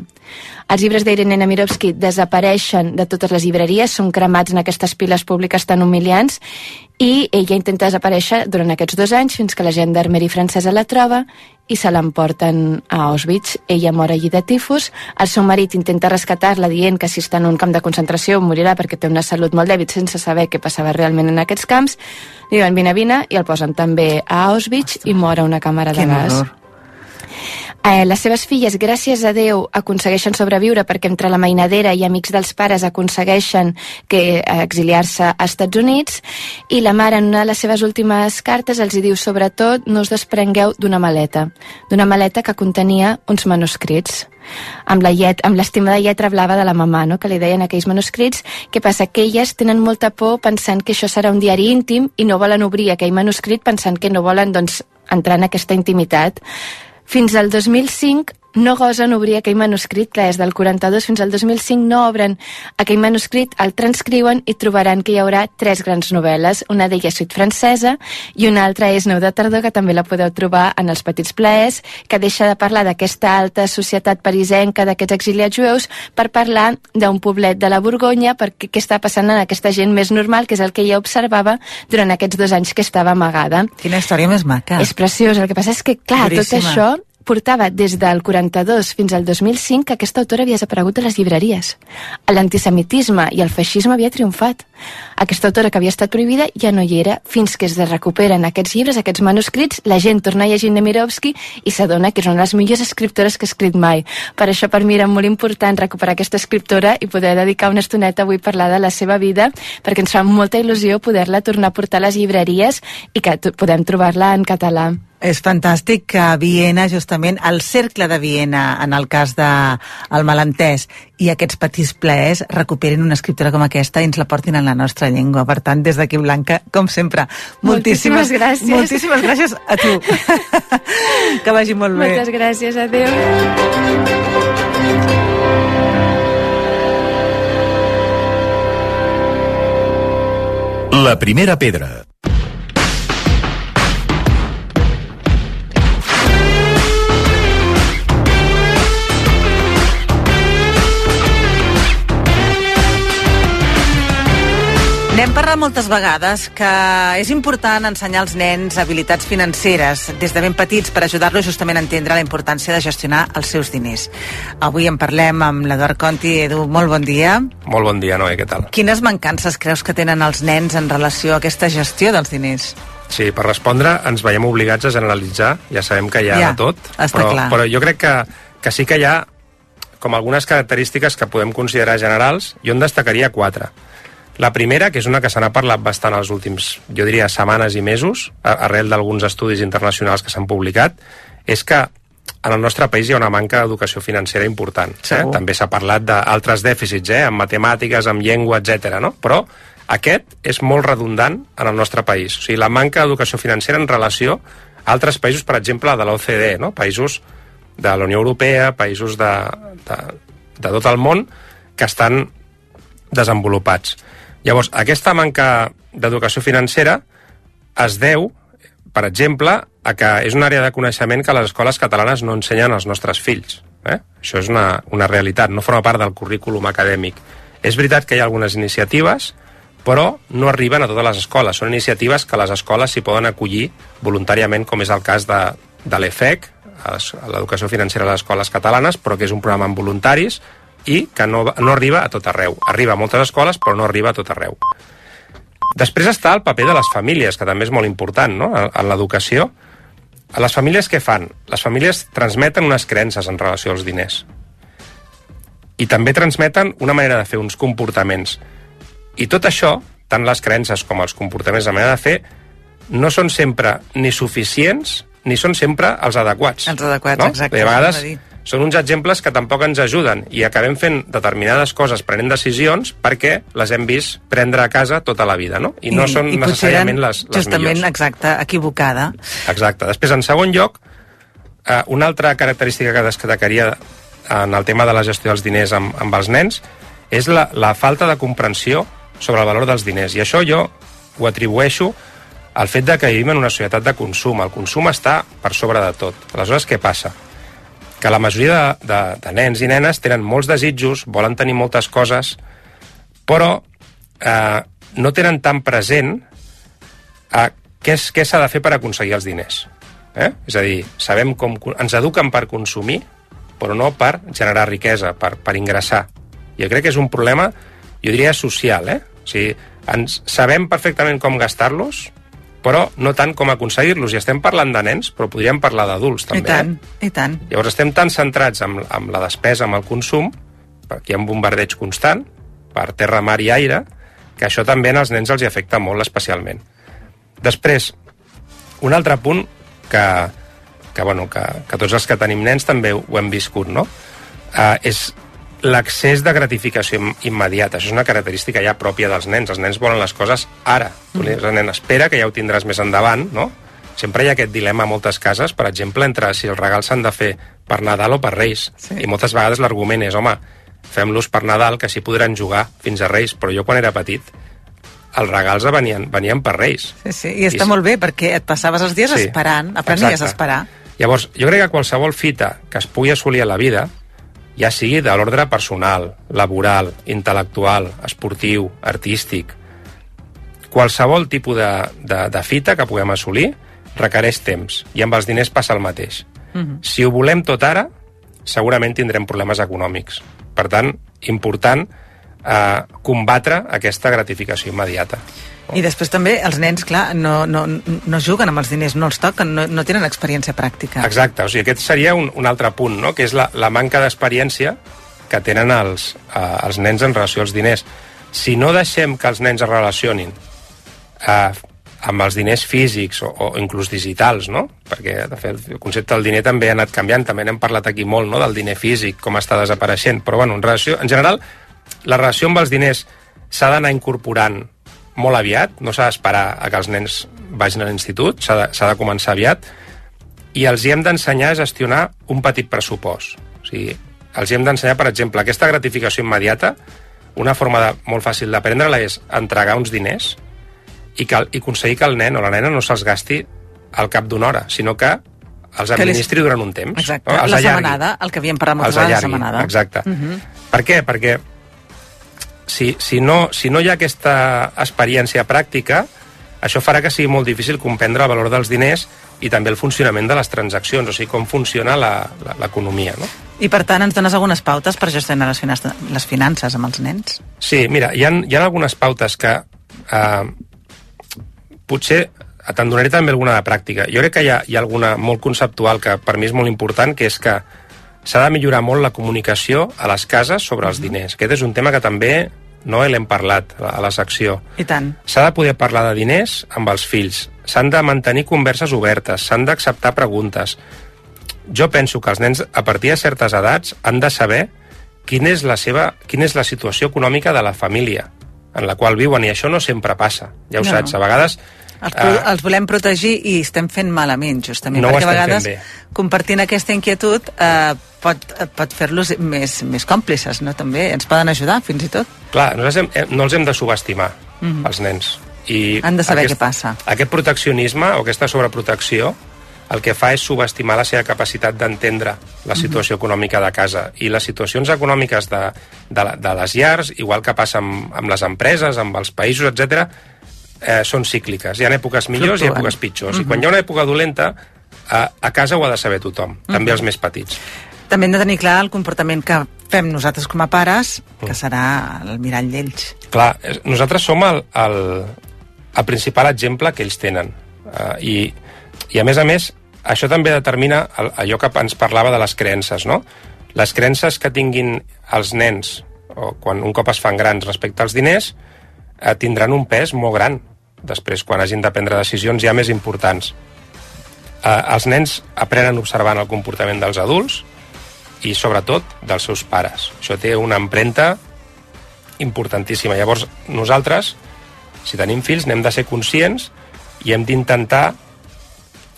Els llibres d'Irene Nemirovsky desapareixen de totes les llibreries, són cremats en aquestes piles públiques tan humiliants i ella intenta desaparèixer durant aquests dos anys fins que la gendarmeria francesa la troba i se l'emporten a Auschwitz. Ella mor allí de tifus, el seu marit intenta rescatar-la dient que si està en un camp de concentració morirà perquè té una salut molt dèbil sense saber què passava realment en aquests camps. Li diuen vine, vine i el posen també a Auschwitz i mor a una càmera de Quin gas. horror. Eh, les seves filles, gràcies a Déu, aconsegueixen sobreviure perquè entre la mainadera i amics dels pares aconsegueixen que eh, exiliar-se als Estats Units i la mare en una de les seves últimes cartes els hi diu sobretot no us desprengueu d'una maleta, d'una maleta que contenia uns manuscrits amb la llet, amb l'estimada lletra blava de la mamà, no? que li deien aquells manuscrits, què passa? Que elles tenen molta por pensant que això serà un diari íntim i no volen obrir aquell manuscrit pensant que no volen doncs, entrar en aquesta intimitat. Fins al 2005 no gosen obrir aquell manuscrit, que és del 42 fins al 2005 no obren aquell manuscrit, el transcriuen i trobaran que hi haurà tres grans novel·les. Una d'elles Suite francesa i una altra és Neu de tardor, que també la podeu trobar en els petits plaers, que deixa de parlar d'aquesta alta societat parisenca, d'aquests exiliats jueus, per parlar d'un poblet de la Borgonya, perquè què està passant en aquesta gent més normal, que és el que ella observava durant aquests dos anys que estava amagada. Quina història més maca. És preciós. El que passa és que, clar, Duríssima. tot això portava des del 42 fins al 2005 que aquesta autora havia desaparegut de les llibreries. L'antisemitisme i el feixisme havia triomfat. Aquesta autora que havia estat prohibida ja no hi era fins que es recuperen aquests llibres, aquests manuscrits, la gent torna a llegir Nemirovsky i s'adona que és una de les millors escriptores que ha escrit mai. Per això per mi era molt important recuperar aquesta escriptora i poder dedicar una estoneta avui a parlar de la seva vida perquè ens fa molta il·lusió poder-la tornar a portar a les llibreries i que podem trobar-la en català. És fantàstic que a Viena, justament, el cercle de Viena, en el cas de el malentès, i aquests petits plaers recuperin una escriptora com aquesta i ens la portin en la nostra llengua. Per tant, des d'aquí, Blanca, com sempre, Moltíssimes gràcies. Moltíssimes gràcies a tu. que vagi molt bé. Moltes gràcies, adeu. La primera pedra. Parlat moltes vegades que és important ensenyar als nens habilitats financeres des de ben petits per ajudar-los justament a entendre la importància de gestionar els seus diners. Avui en parlem amb l'Eduard Conti. Edu, molt bon dia. Molt bon dia, Noé, què tal? Quines mancances creus que tenen els nens en relació a aquesta gestió dels diners? Sí, per respondre ens veiem obligats a generalitzar, ja sabem que hi ha Ja, de tot, però, clar. però jo crec que, que sí que hi ha com algunes característiques que podem considerar generals, jo en destacaria quatre. La primera, que és una que se n'ha parlat bastant els últims, jo diria, setmanes i mesos, arrel d'alguns estudis internacionals que s'han publicat, és que en el nostre país hi ha una manca d'educació financera important. Eh? També s'ha parlat d'altres dèficits, eh? en matemàtiques, en llengua, etc. no? Però aquest és molt redundant en el nostre país. O sigui, la manca d'educació financera en relació a altres països, per exemple, de l'OCDE, no? països de la Unió Europea, països de, de, de tot el món que estan desenvolupats. Llavors, aquesta manca d'educació financera es deu, per exemple, a que és una àrea de coneixement que les escoles catalanes no ensenyen als nostres fills. Eh? Això és una, una realitat, no forma part del currículum acadèmic. És veritat que hi ha algunes iniciatives, però no arriben a totes les escoles. Són iniciatives que les escoles s'hi poden acollir voluntàriament, com és el cas de, de l'EFEC, l'educació financera a les escoles catalanes, però que és un programa amb voluntaris i que no, no arriba a tot arreu. Arriba a moltes escoles, però no arriba a tot arreu. Després està el paper de les famílies, que també és molt important no? en, en l'educació. A les famílies què fan? Les famílies transmeten unes creences en relació als diners. I també transmeten una manera de fer, uns comportaments. I tot això, tant les creences com els comportaments, la manera de fer, no són sempre ni suficients ni són sempre els adequats. Els adequats, no? exacte, això vegades. Són uns exemples que tampoc ens ajuden i acabem fent determinades coses, prenent decisions, perquè les hem vist prendre a casa tota la vida, no? I, no són i necessàriament les, les justament, millors. exacte, equivocada. Exacte. Després, en segon lloc, eh, una altra característica que destacaria en el tema de la gestió dels diners amb, amb els nens és la, la falta de comprensió sobre el valor dels diners. I això jo ho atribueixo al fet de que vivim en una societat de consum. El consum està per sobre de tot. Aleshores, què passa? Que la majoria de, de, de nens i nenes tenen molts desitjos, volen tenir moltes coses, però eh, no tenen tan present a què és- què s'ha de fer per aconseguir els diners. Eh? És a dir, sabem com... Ens eduquen per consumir, però no per generar riquesa, per, per ingressar. Jo crec que és un problema, jo diria, social. Eh? O sigui, ens sabem perfectament com gastar-los, però no tant com aconseguir-los. I estem parlant de nens, però podríem parlar d'adults també. I tant, Eh? i tant. Llavors estem tan centrats amb, amb la despesa, amb el consum, perquè hi ha un bombardeig constant, per terra, mar i aire, que això també als nens els hi afecta molt especialment. Després, un altre punt que, que, bueno, que, que tots els que tenim nens també ho hem viscut, no? Uh, és l'accés de gratificació im- immediata. Això és una característica ja pròpia dels nens. Els nens volen les coses ara. Tu li dius al nen, espera que ja ho tindràs més endavant, no? Sempre hi ha aquest dilema a moltes cases, per exemple, entre si els regals s'han de fer per Nadal o per Reis. Sí. I moltes vegades l'argument és, home, fem-los per Nadal, que així podran jugar fins a Reis. Però jo, quan era petit, els regals venien, venien per Reis. Sí, sí. I està I- molt bé, perquè et passaves els dies Sí, esperant, aprenies exacte. a esperar. Llavors, jo crec que qualsevol fita que es pugui assolir a la vida, ja sigui de l'ordre personal, laboral, intel·lectual, esportiu, artístic, qualsevol tipus de, de, de fita que puguem assolir requereix temps, i amb els diners passa el mateix. Mhm. Si ho volem tot ara, segurament tindrem problemes econòmics. Per tant, important eh, combatre aquesta gratificació immediata. I després també els nens, clar, no, no, no juguen amb els diners, no els toquen, no, no tenen experiència pràctica. Exacte, o sigui, aquest seria un, un altre punt, no? que és la, la manca d'experiència que tenen els, eh, els nens en relació als diners. Si no deixem que els nens es relacionin eh, amb els diners físics o, o inclús digitals, no? perquè de fet el concepte del diner també ha anat canviant, també n'hem parlat aquí molt, no? del diner físic, com està desapareixent, però bueno, en, relació, en general la relació amb els diners s'ha d'anar incorporant molt aviat, no s'ha d'esperar a que els nens vagin a l'institut, s'ha de, de començar aviat, i els hi hem d'ensenyar a gestionar un petit pressupost. O sigui, els hi hem d'ensenyar, per exemple, aquesta gratificació immediata, una forma de, molt fàcil d'aprendre-la és entregar uns diners i, que, i aconseguir que el nen o la nena no se'ls gasti al cap d'una hora, sinó que els administri durant un temps. Exacte, no? Els la allargui. setmanada, el que havíem parlat moltes vegades, la setmanada. Exacte. Mhm. Per què? Perquè si, si, no, si no hi ha aquesta experiència pràctica, això farà que sigui molt difícil comprendre el valor dels diners i també el funcionament de les transaccions, o sigui, com funciona l'economia, no? I per tant ens dones algunes pautes per gestionar les finances, les finances amb els nens? Sí, mira, hi ha, hi ha algunes pautes que eh, potser te'n donaré també alguna de pràctica. Jo crec que hi ha, hi ha alguna molt conceptual que per mi és molt important, que és que s'ha de millorar molt la comunicació a les cases sobre els diners. Aquest és un tema que també no l'hem parlat a la secció. I tant. S'ha de poder parlar de diners amb els fills, s'han de mantenir converses obertes, s'han d'acceptar preguntes. Jo penso que els nens, a partir de certes edats, han de saber quina és la, seva, quina és la situació econòmica de la família en la qual viuen, i això no sempre passa. Ja ho No. saps, a vegades... Els, eh, els volem protegir i estem fent malament, justament, No perquè a vegades compartint aquesta inquietud eh, pot, eh, pot fer-los més, més còmplices, no? També ens poden ajudar, fins i tot. Clar, nosaltres hem, hem- no els hem de subestimar, Mhm. els nens. I Han de saber què passa. Aquest proteccionisme o aquesta sobreprotecció el que fa és subestimar la seva capacitat d'entendre Mhm. la situació econòmica de casa. I les situacions econòmiques de, de, de les llars, igual que passa amb, amb les empreses, amb els països, etc, eh, són cícliques. Hi ha èpoques millors i èpoques pitjors. Mhm. I quan hi ha una època dolenta, a, a casa ho ha de saber tothom, també els més petits. També hem de tenir clar el comportament que fem nosaltres com a pares, que serà el mirall d'ells. Clar, nosaltres som el, el, el principal exemple que ells tenen. Uh, i, I a més a més, això també determina el, allò que ens parlava de les creences, no? Les creences que tinguin els nens, o quan un cop es fan grans respecte als diners, eh, tindran un pes molt gran després quan hagin de prendre decisions ja més importants. Eh, els nens aprenen observant el comportament dels adults i sobretot dels seus pares. Això té una empremta importantíssima. Llavors, nosaltres, si tenim fills, n'hem de ser conscients i hem d'intentar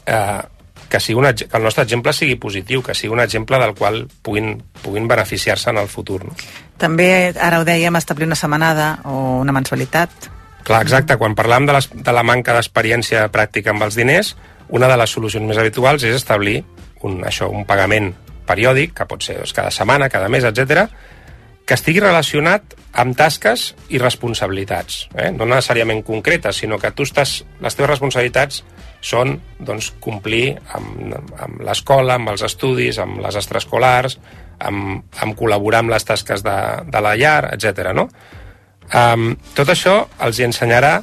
eh, que, sigui un, que el nostre exemple sigui positiu, que sigui un exemple del qual puguin, puguin beneficiar-se en el futur. No? També, ara ho dèiem, establir una setmanada o una mensualitat. Clar, exacte. Quan parlàvem de, les, de la manca d'experiència pràctica amb els diners, una de les solucions més habituals és establir un, això, un pagament periòdic, que pot ser doncs, cada setmana, cada mes, etc, que estigui relacionat amb tasques i responsabilitats. Eh? No necessàriament concretes, sinó que tu estàs, les teves responsabilitats són doncs, complir amb, amb l'escola, amb els estudis, amb les extraescolars, amb, amb col·laborar amb les tasques de, de la llar, etc. No? Um, tot això els hi ensenyarà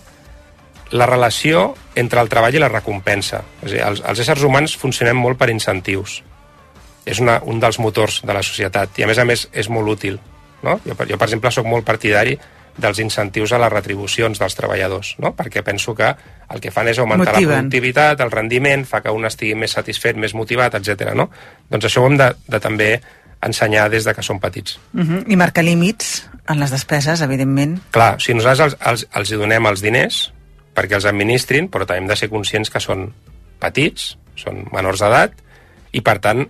la relació entre el treball i la recompensa. És a dir, els, els éssers humans funcionem molt per incentius. És una, un dels motors de la societat i, a més a més, és molt útil. No? Jo, jo, per exemple, sóc molt partidari dels incentius a les retribucions dels treballadors, no? perquè penso que el que fan és augmentar Motiven. la productivitat, el rendiment, fa que un estigui més satisfet, més motivat, etc. No? Doncs això ho hem de, de també ensenyar des de que som petits. Uh -huh. I marcar límits en les despeses, evidentment. Clar, o sigui, nosaltres els, els, els hi donem els diners perquè els administrin, però també hem de ser conscients que són petits, són menors d'edat, i per tant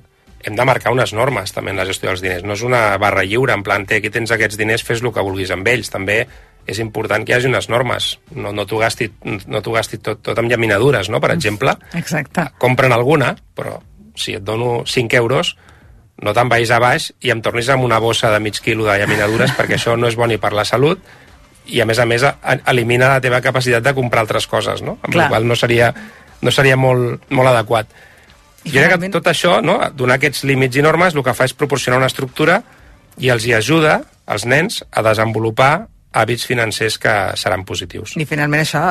hem de marcar unes normes també en la gestió dels diners. No és una barra lliure, en plan, té, aquí tens aquests diners, fes el que vulguis amb ells. També és important que hi hagi unes normes. No, no t'ho gasti, no gasti tot, tot amb llaminadures, no? Per exemple, Exacte. compren alguna, però si et dono 5 euros, no te'n vagis a baix i em tornis amb una bossa de mig quilo de llaminadures perquè això no és bo ni per la salut i a més a més elimina la teva capacitat de comprar altres coses, no? Amb Clar. la qual no seria, no seria molt, molt adequat. I jo crec que tot això, no? donar aquests límits i normes, el que fa és proporcionar una estructura i els hi ajuda, als nens, a desenvolupar hàbits financers que seran positius. I finalment això,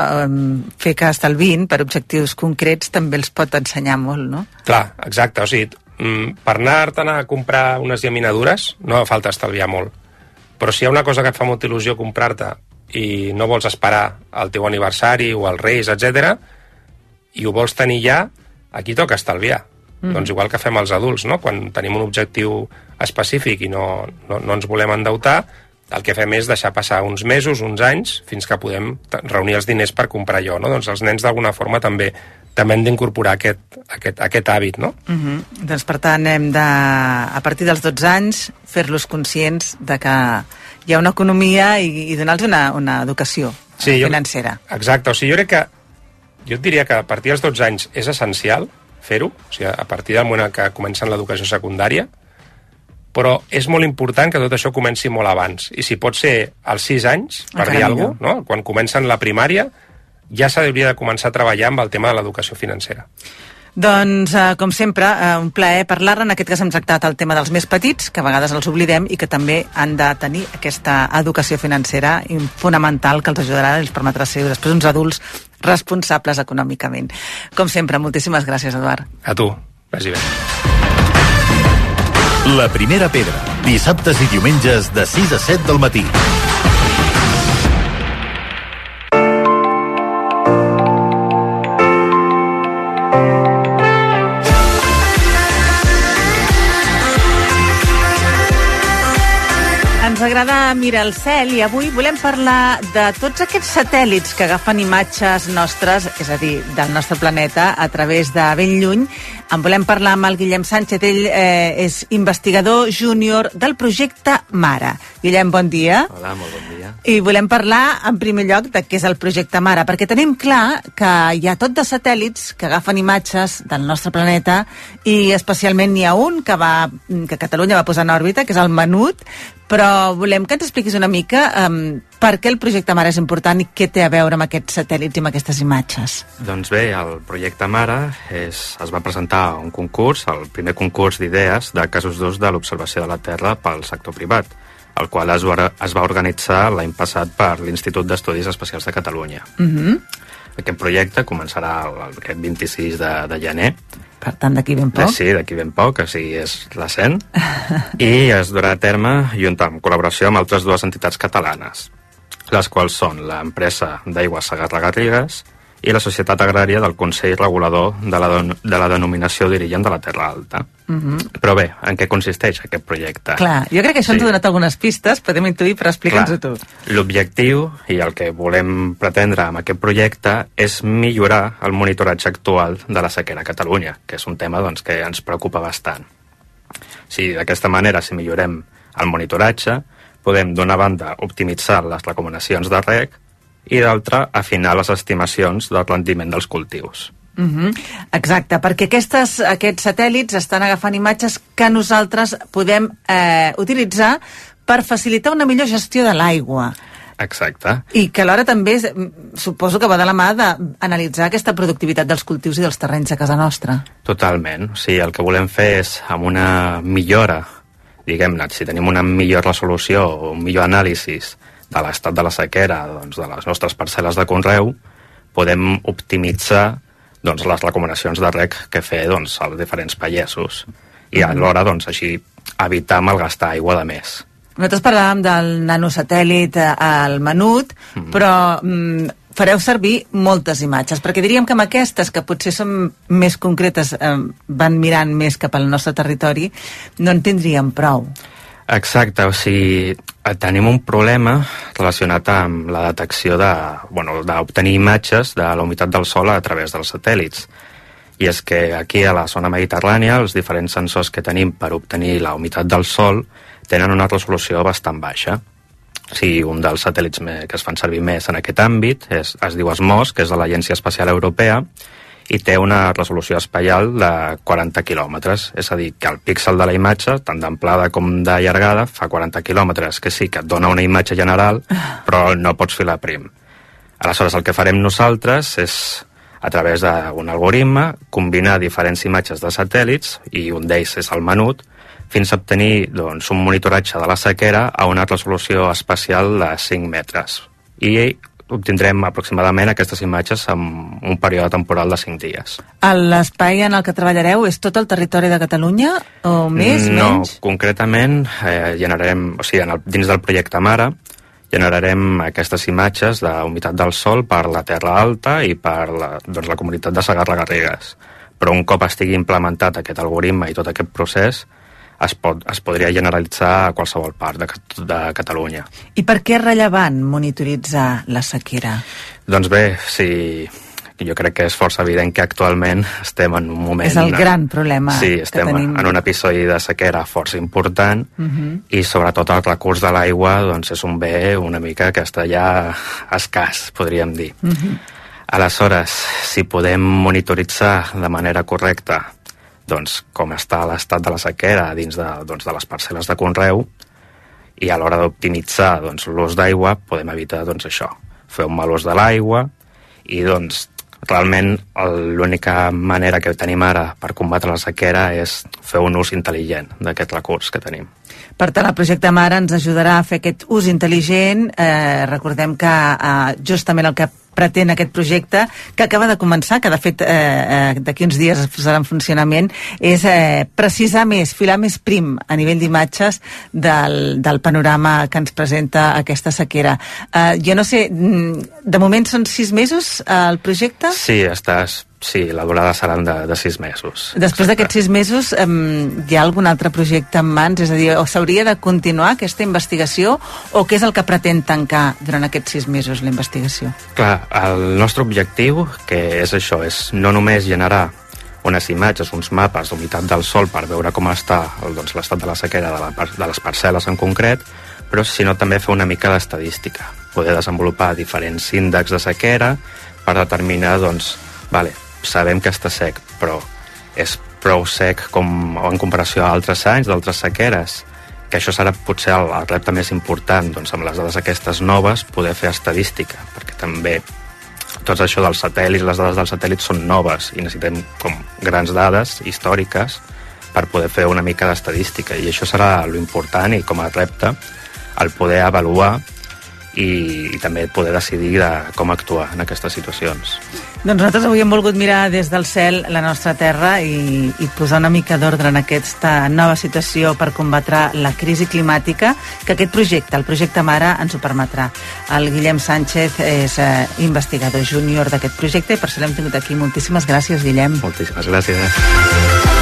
fer que estalvin per objectius concrets també els pot ensenyar molt, no? Clar, exacte, o sigui, per anar-te'n a comprar unes llaminadures no fa falta estalviar molt. Però si hi ha una cosa que et fa molta il·lusió comprar-te i no vols esperar al teu aniversari o als Reis, etc i ho vols tenir ja, aquí toca estalviar. Mm. Doncs igual que fem els adults, no? Quan tenim un objectiu específic i no, no, no ens volem endeutar, el que fem és deixar passar uns mesos, uns anys, fins que podem reunir els diners per comprar allò, no? Doncs els nens d'alguna forma també també hem d'incorporar aquest, aquest, aquest hàbit, no? Uh -huh. Doncs per tant hem de, a partir dels 12 anys, fer-los conscients de que hi ha una economia i, i donar-los una, una educació Sí, jo- financera. Exacte, o sigui, jo crec que jo et diria que a partir dels 12 anys és essencial fer-ho, o sigui, a partir del moment en què comencen l'educació secundària, però és molt important que tot això comenci molt abans. I si pot ser als 6 anys, per Encara dir alguna cosa, no? quan comencen la primària, ja s'hauria de començar a treballar amb el tema de l'educació financera. Doncs, eh, com sempre, eh, un plaer parlar En aquest cas hem tractat el tema dels més petits, que a vegades els oblidem i que també han de tenir aquesta educació financera fonamental que els ajudarà i els permetrà ser després uns adults responsables econòmicament. Com sempre, moltíssimes gràcies, Eduard. A tu, vagi bé. La primera pedra, dissabtes i diumenges de 6 a 7 del matí. Agrada mirar el cel i avui volem parlar de tots aquests satèl·lits que agafen imatges nostres, és a dir, del nostre planeta, a través de ben lluny. En volem parlar amb el Guillem Sánchez, ell eh, és investigador júnior del projecte Mara. Guillem, bon dia. Hola, molt bon dia. I volem parlar, en primer lloc, de què és el projecte Mara, perquè tenim clar que hi ha tot de satèl·lits que agafen imatges del nostre planeta i especialment n'hi ha un que, va, que Catalunya va posar en òrbita, que és el Menut, però volem que ens expliquis una mica um, per què el projecte Mare és important i què té a veure amb aquests satèl·lits i amb aquestes imatges. Doncs bé, el projecte Mare és, es va presentar a un concurs, el primer concurs d'idees de casos d'ús de l'observació de la Terra pel sector privat, el qual es va, es va organitzar l'any passat per l'Institut d'Estudis Especials de Catalunya. Uh -huh. Aquest projecte començarà el, aquest 26 de, de gener Per tant, d'aquí ben poc. Sí, d'aquí ben poc, o sigui, és recent. I es durà a terme junt amb col·laboració amb altres dues entitats catalanes, les quals són l'empresa d'aigua Sagarra Garrigues i la Societat Agrària del Consell Regulador de la, de la denominació d'origen de la Terra Alta. Uh -huh. Però bé, en què consisteix aquest projecte? Clar, jo crec que això sí. ens ha donat algunes pistes, podem intuir, però explica'ns-ho tu. L'objectiu i el que volem pretendre amb aquest projecte és millorar el monitoratge actual de la sequera a Catalunya, que és un tema doncs, que ens preocupa bastant. Si d'aquesta manera, si millorem el monitoratge, podem, d'una banda, optimitzar les recomanacions de rec i d'altra, afinar les estimacions del rendiment dels cultius. Uh -huh. Exacte, perquè aquestes, aquests satèl·lits estan agafant imatges que nosaltres podem eh, utilitzar per facilitar una millor gestió de l'aigua. Exacte. I que alhora també suposo que va de la mà d'analitzar aquesta productivitat dels cultius i dels terrenys a casa nostra. Totalment. O sigui, el que volem fer és, amb una millora, diguem-ne, si tenim una millor resolució o un millor anàlisi de l'estat de la sequera doncs, de les nostres parcel·les de conreu, podem optimitzar doncs, les recomanacions de rec que fer doncs, als diferents pagesos i alhora doncs, així evitar malgastar aigua de més. Nosaltres parlàvem del nanosatèl·lit eh, al Menut, mm. però mm, fareu servir moltes imatges, perquè diríem que amb aquestes, que potser són més concretes, eh, van mirant més cap al nostre territori, no en tindríem prou. Exacte, o sigui, tenim un problema relacionat amb la detecció de, bueno, imatges de la humitat del sol a través dels satèl·lits. I és que aquí a la zona mediterrània els diferents sensors que tenim per obtenir la humitat del sol tenen una resolució bastant baixa. Sigui, un dels satèl·lits que es fan servir més en aquest àmbit és, es diu ESMOS, que és de l'Agència Espacial Europea, i té una resolució espaial de 40 quilòmetres, és a dir, que el píxel de la imatge, tant d'amplada com de llargada, fa 40 quilòmetres, que sí, que et dona una imatge general, però no pots filar prim. Aleshores, el que farem nosaltres és, a través d'un algoritme, combinar diferents imatges de satèl·lits, i un d'ells és el menut, fins a obtenir doncs, un monitoratge de la sequera a una resolució espacial de 5 metres. I obtindrem aproximadament aquestes imatges en un període temporal de 5 dies. L'espai en el que treballareu és tot el territori de Catalunya o més, no, menys? No, concretament eh, generarem, o sigui, en el, dins del projecte Mare generarem aquestes imatges d'humitat del sol per la Terra Alta i per la, doncs, la comunitat de Sagarra Garrigues. Però un cop estigui implementat aquest algoritme i tot aquest procés, es, pot, es podria generalitzar a qualsevol part de, de Catalunya. I per què és rellevant monitoritzar la sequera? Doncs bé, sí, jo crec que és força evident que actualment estem en un moment... És el gran problema Sí, estem que tenim. en un episodi de sequera força important uh -huh. i sobretot el recurs de l'aigua doncs és un bé una mica que està ja escàs, podríem dir. Uh -huh. Aleshores, si podem monitoritzar de manera correcta doncs, com està l'estat de la sequera dins de, doncs, de les parcel·les de conreu i a l'hora d'optimitzar doncs, l'ús d'aigua podem evitar doncs, això, fer un mal ús de l'aigua i doncs realment l'única manera que tenim ara per combatre la sequera és fer un ús intel·ligent d'aquest recurs que tenim. Per tant, el projecte Mare ens ajudarà a fer aquest ús intel·ligent. Eh, recordem que eh, justament el que pretén aquest projecte, que acaba de començar, que de fet eh, eh, d'aquí uns dies es posarà en funcionament, és eh, precisar més, filar més prim a nivell d'imatges del, del panorama que ens presenta aquesta sequera. Eh, jo no sé, mm, de moment són sis mesos eh, el projecte? Sí, estàs, sí, la durada seran de, de sis mesos. Després d'aquests sis mesos, eh, hi ha algun altre projecte en mans? És a dir, o s'hauria de continuar aquesta investigació o què és el que pretén tancar durant aquests sis mesos la investigació? Clar, el nostre objectiu, que és això, és no només generar unes imatges, uns mapes d'humitat del sol per veure com està doncs, l'estat de la sequera de, la, de les parcel·les en concret, però sinó també fer una mica d'estadística, poder desenvolupar diferents índexs de sequera per determinar, doncs, vale, sabem que està sec, però és prou sec com en comparació a altres anys, d'altres sequeres, que això serà potser el, el repte més important, doncs amb les dades aquestes noves, poder fer estadística, perquè també tot això dels satèl·lits, les dades dels satèl·lits són noves i necessitem com grans dades històriques per poder fer una mica d'estadística. I això serà lo important i com a repte el poder avaluar i, i també poder decidir de com actuar en aquestes situacions. Doncs nosaltres avui hem volgut mirar des del cel la nostra terra i, i posar una mica d'ordre en aquesta nova situació per combatre la crisi climàtica, que aquest projecte, el projecte Mara, ens ho permetrà. El Guillem Sánchez és eh, investigador júnior d'aquest projecte i per això l'hem tingut aquí. Moltíssimes gràcies, Guillem. Moltíssimes gràcies.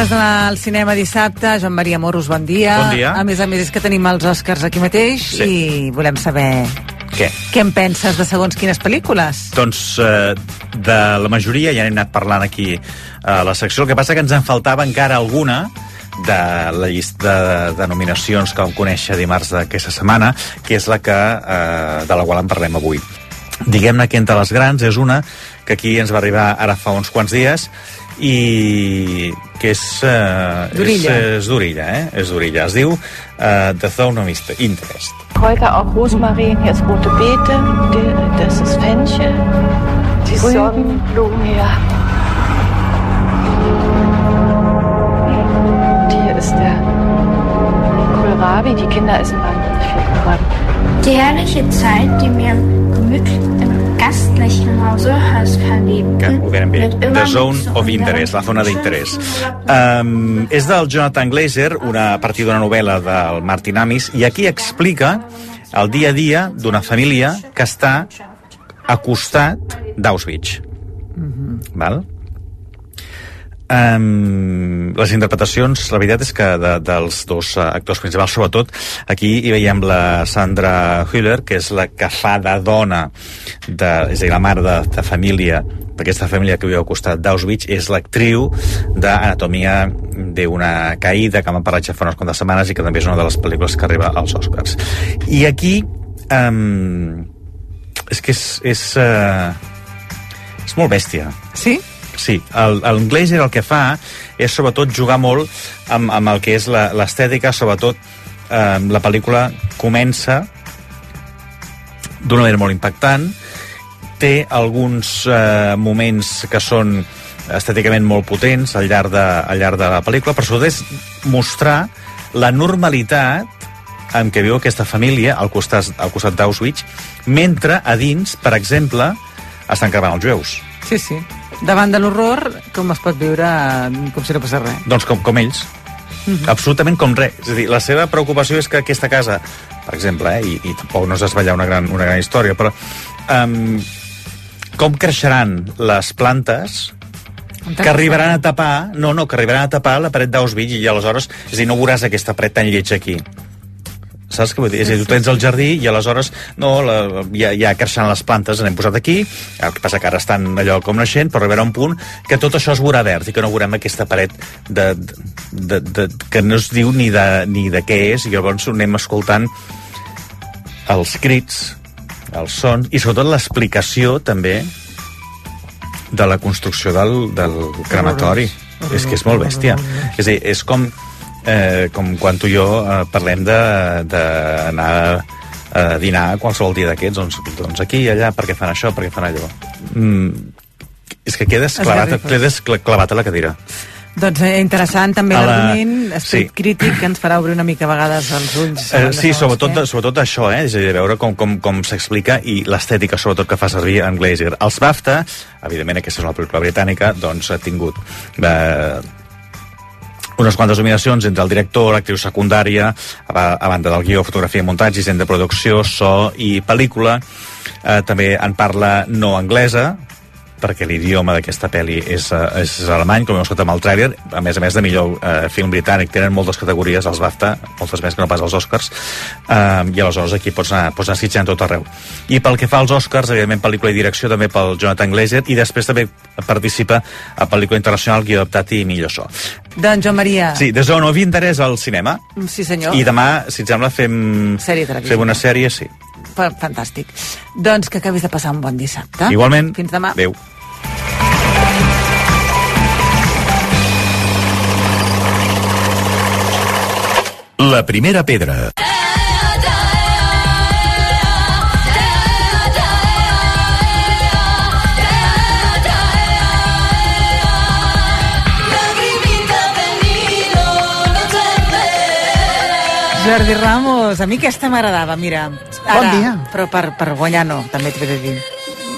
Ganes d'anar al cinema dissabte. Joan Maria Moros, bon dia. Bon dia. A més a més és que tenim els Oscars aquí mateix Sí. i volem saber Què? què en penses de segons quines pel·lícules. Doncs eh, de la majoria ja n'hem anat parlant aquí a la secció. El que passa que ens en faltava encara alguna de la llista de, de nominacions que vam conèixer dimarts d'aquesta setmana, que és la que, eh, de la qual en parlem avui. Diguem-ne que entre les grans és una que aquí ens va arribar ara fa uns quants dies i que és... Eh, D'Orilla. És, és d'Orilla, eh? És d'Orilla. Es diu eh, The Zone of Interest. Kräuter, auch Rosmarin, hier ist rote Beete, die- das ist Fenchel, die Sonnenblume, ja. Und hier ist der Kohlrabi, die Kinder essen wahnsinnig viel Kohlrabi. Die herrliche Zeit, die mir im ho veiem bé. The Zone of Interest, la zona d'interès. Um, és del Jonathan Glazer, una, a partir d'una novel·la del Martin Amis, i aquí explica el dia a dia d'una família que està a costat d'Auschwitz. Val? Um, les interpretacions, la veritat és que de, dels dos uh, actors principals, sobretot, aquí hi veiem la Sandra Hüller, que és la que fa de dona, de, és a dir, la mare de, de família, d'aquesta família que viu al costat d'Auschwitz, és l'actriu d'Anatomia d'una caïda, que m'ha parlat ja fa unes quantes setmanes i que també és una de les pel·lícules que arriba als Oscars. I aquí, um, és que és, és, uh, és molt bèstia. Sí? Sí, el, el el que fa és sobretot jugar molt amb, amb el que és l'estètica, sobretot eh, la pel·lícula comença d'una manera molt impactant, té alguns eh, moments que són estèticament molt potents al llarg de, al llarg de la pel·lícula, però sobretot és mostrar la normalitat en què viu aquesta família al costat, al costat d'Auschwitz, mentre a dins, per exemple, estan cremant els jueus. Sí, sí. Davant de l'horror, com es pot viure eh, com si no passés res. Doncs com, com ells. Mhm. Absolutament com res. És a dir, la seva preocupació és que aquesta casa, per exemple, eh, i, i tampoc no desvetllar una gran, una gran història, però um, com creixeran les plantes que arribaran a tapar, no, no, que arribaran a tapar la paret d'Auschwitz i aleshores, és a dir, no veuràs aquesta paret tan lletja aquí. Saps què vull dir? És a dir, tu tens el jardí i aleshores no, la, ja, ja creixen les plantes, n'hem posat aquí, el que passa que ara estan allò com naixent, però arribarà un punt que tot això es veurà verd i que no veurem aquesta paret de, de, de, de, que no es diu ni de, ni de què és, i llavors anem escoltant els crits, els sons, i sobretot l'explicació també de la construcció del, del crematori. És que és molt bèstia. És a dir, és com, eh, com quan tu i jo eh, parlem d'anar a dinar qualsevol dia d'aquests, doncs, doncs aquí i allà, perquè fan això, perquè fan allò. Mm, és que quedes clavat, quedes cl- clavat a la cadira. Doncs eh, interessant també A la- l'argument, esperit sí. crític que ens farà obrir una mica a vegades els ulls. Eh, sí, sobretot, què. sobretot això, eh? és a dir, veure com, com, com s'explica i l'estètica, sobretot, que fa servir en Glazer. Els BAFTA, evidentment aquesta és una pel·lícula britànica, doncs ha tingut eh, unes quantes nominacions entre el director, l'actriu secundària, a, a banda del guió, fotografia i muntatge, disseny de producció, so i pel·lícula. Eh, també en parla no anglesa, perquè l'idioma d'aquesta pel·li és, eh, és alemany, com hem escoltat amb el tràiler, a més a més de millor eh, film britànic, tenen moltes categories, els BAFTA, moltes més que no pas els Oscars, eh, i aleshores aquí pots anar, pots anar sitjant tot arreu. I pel que fa als Oscars, evidentment, pel·lícula i direcció també pel Jonathan Glazer, i després també participa a pel·lícula internacional, guió adaptat i millor so. Doncs, Joan Maria... Sí, des d'on no havia interès al cinema, Sí, senyor. i demà, si et sembla, fem, Sèrie televisiva. fem una sèrie, sí. Fa- Fantàstic. Doncs que acabis de passar un bon dissabte. Igualment. Fins demà. Adéu. La primera pedra. Jordi Ramos, a mi aquesta m'agradava, mira. Bon dia. Però per, per guanyar no, també t'ho he de dir.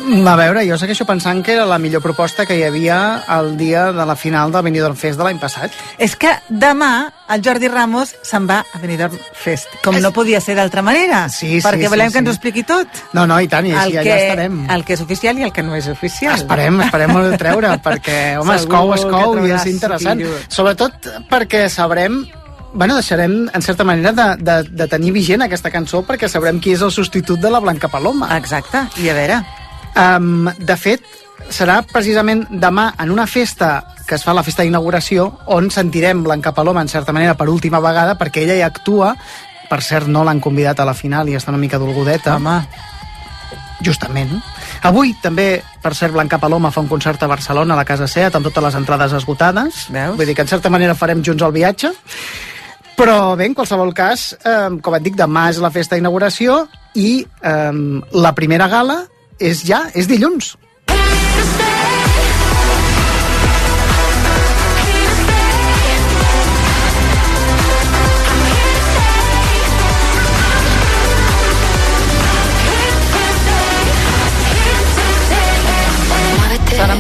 A veure, jo segueixo pensant que era la millor proposta que hi havia el dia de la final del Benidorm Fest de l'any passat. És que demà el Jordi Ramos se'n va a Benidorm Fest, com no podia ser d'altra manera. Sí, sí, Perquè sí, volem sí. que ens ho expliqui tot. No, no, i tant, i així el allà que, estarem. El que és oficial i el que no és oficial. Esperem, esperem el treure, perquè, home, es Segur cou, es cou, i és interessant. Sobretot perquè sabrem Bueno, deixarem, en certa manera, de, de, de tenir vigent aquesta cançó perquè sabrem qui és el substitut de la Blanca Paloma. Exacte, i a veure... Um, de fet, serà precisament demà en una festa que es fa la festa d'inauguració on sentirem Blanca Paloma, en certa manera, per última vegada, perquè ella hi actua. Per cert, no l'han convidat a la final i està una mica dolgudeta. Home. Justament. Avui també, per cert, Blanca Paloma fa un concert a Barcelona, a la Casa Seat, amb totes les entrades esgotades. Veus? Vull dir que, en certa manera, farem junts el viatge. Però bé, en qualsevol cas, eh, com et dic, demà és la festa d'inauguració i eh, la primera gala és ja, és dilluns.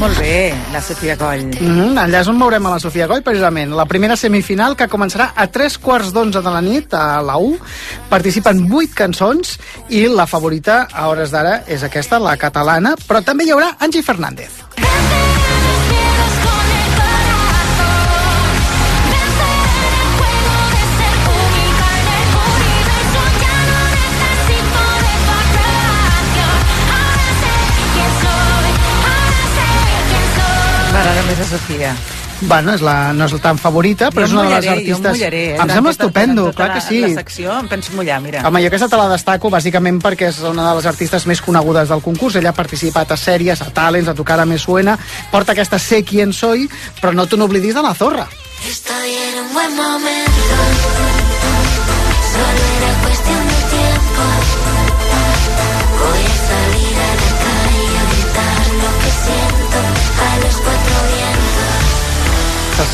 Molt bé, la Sofia Coll. Mm -hmm, allà és on veurem a la Sofia Coll, precisament. La primera semifinal, que començarà a tres quarts d'onze de la nit, a la U. Participen vuit cançons i la favorita, a hores d'ara, és aquesta, la catalana, però també hi haurà Angie Fernández. M'agrada més a Sofia. Bueno, és la, no és tan favorita, però és Jo em una de les mullaré, artistes... Jo em mullaré, eh? em sembla En tota- estupendo, en tota clar la, que sí. La secció em penso mullar, mira. Home, jo aquesta te la destaco bàsicament perquè és una de les artistes més conegudes del concurs. Ella ha participat a sèries, a talents, a tocar a Me Suena, porta aquesta Sé quién soy, però no te n'oblidis de la zorra. Estoy en un buen momento. Solo era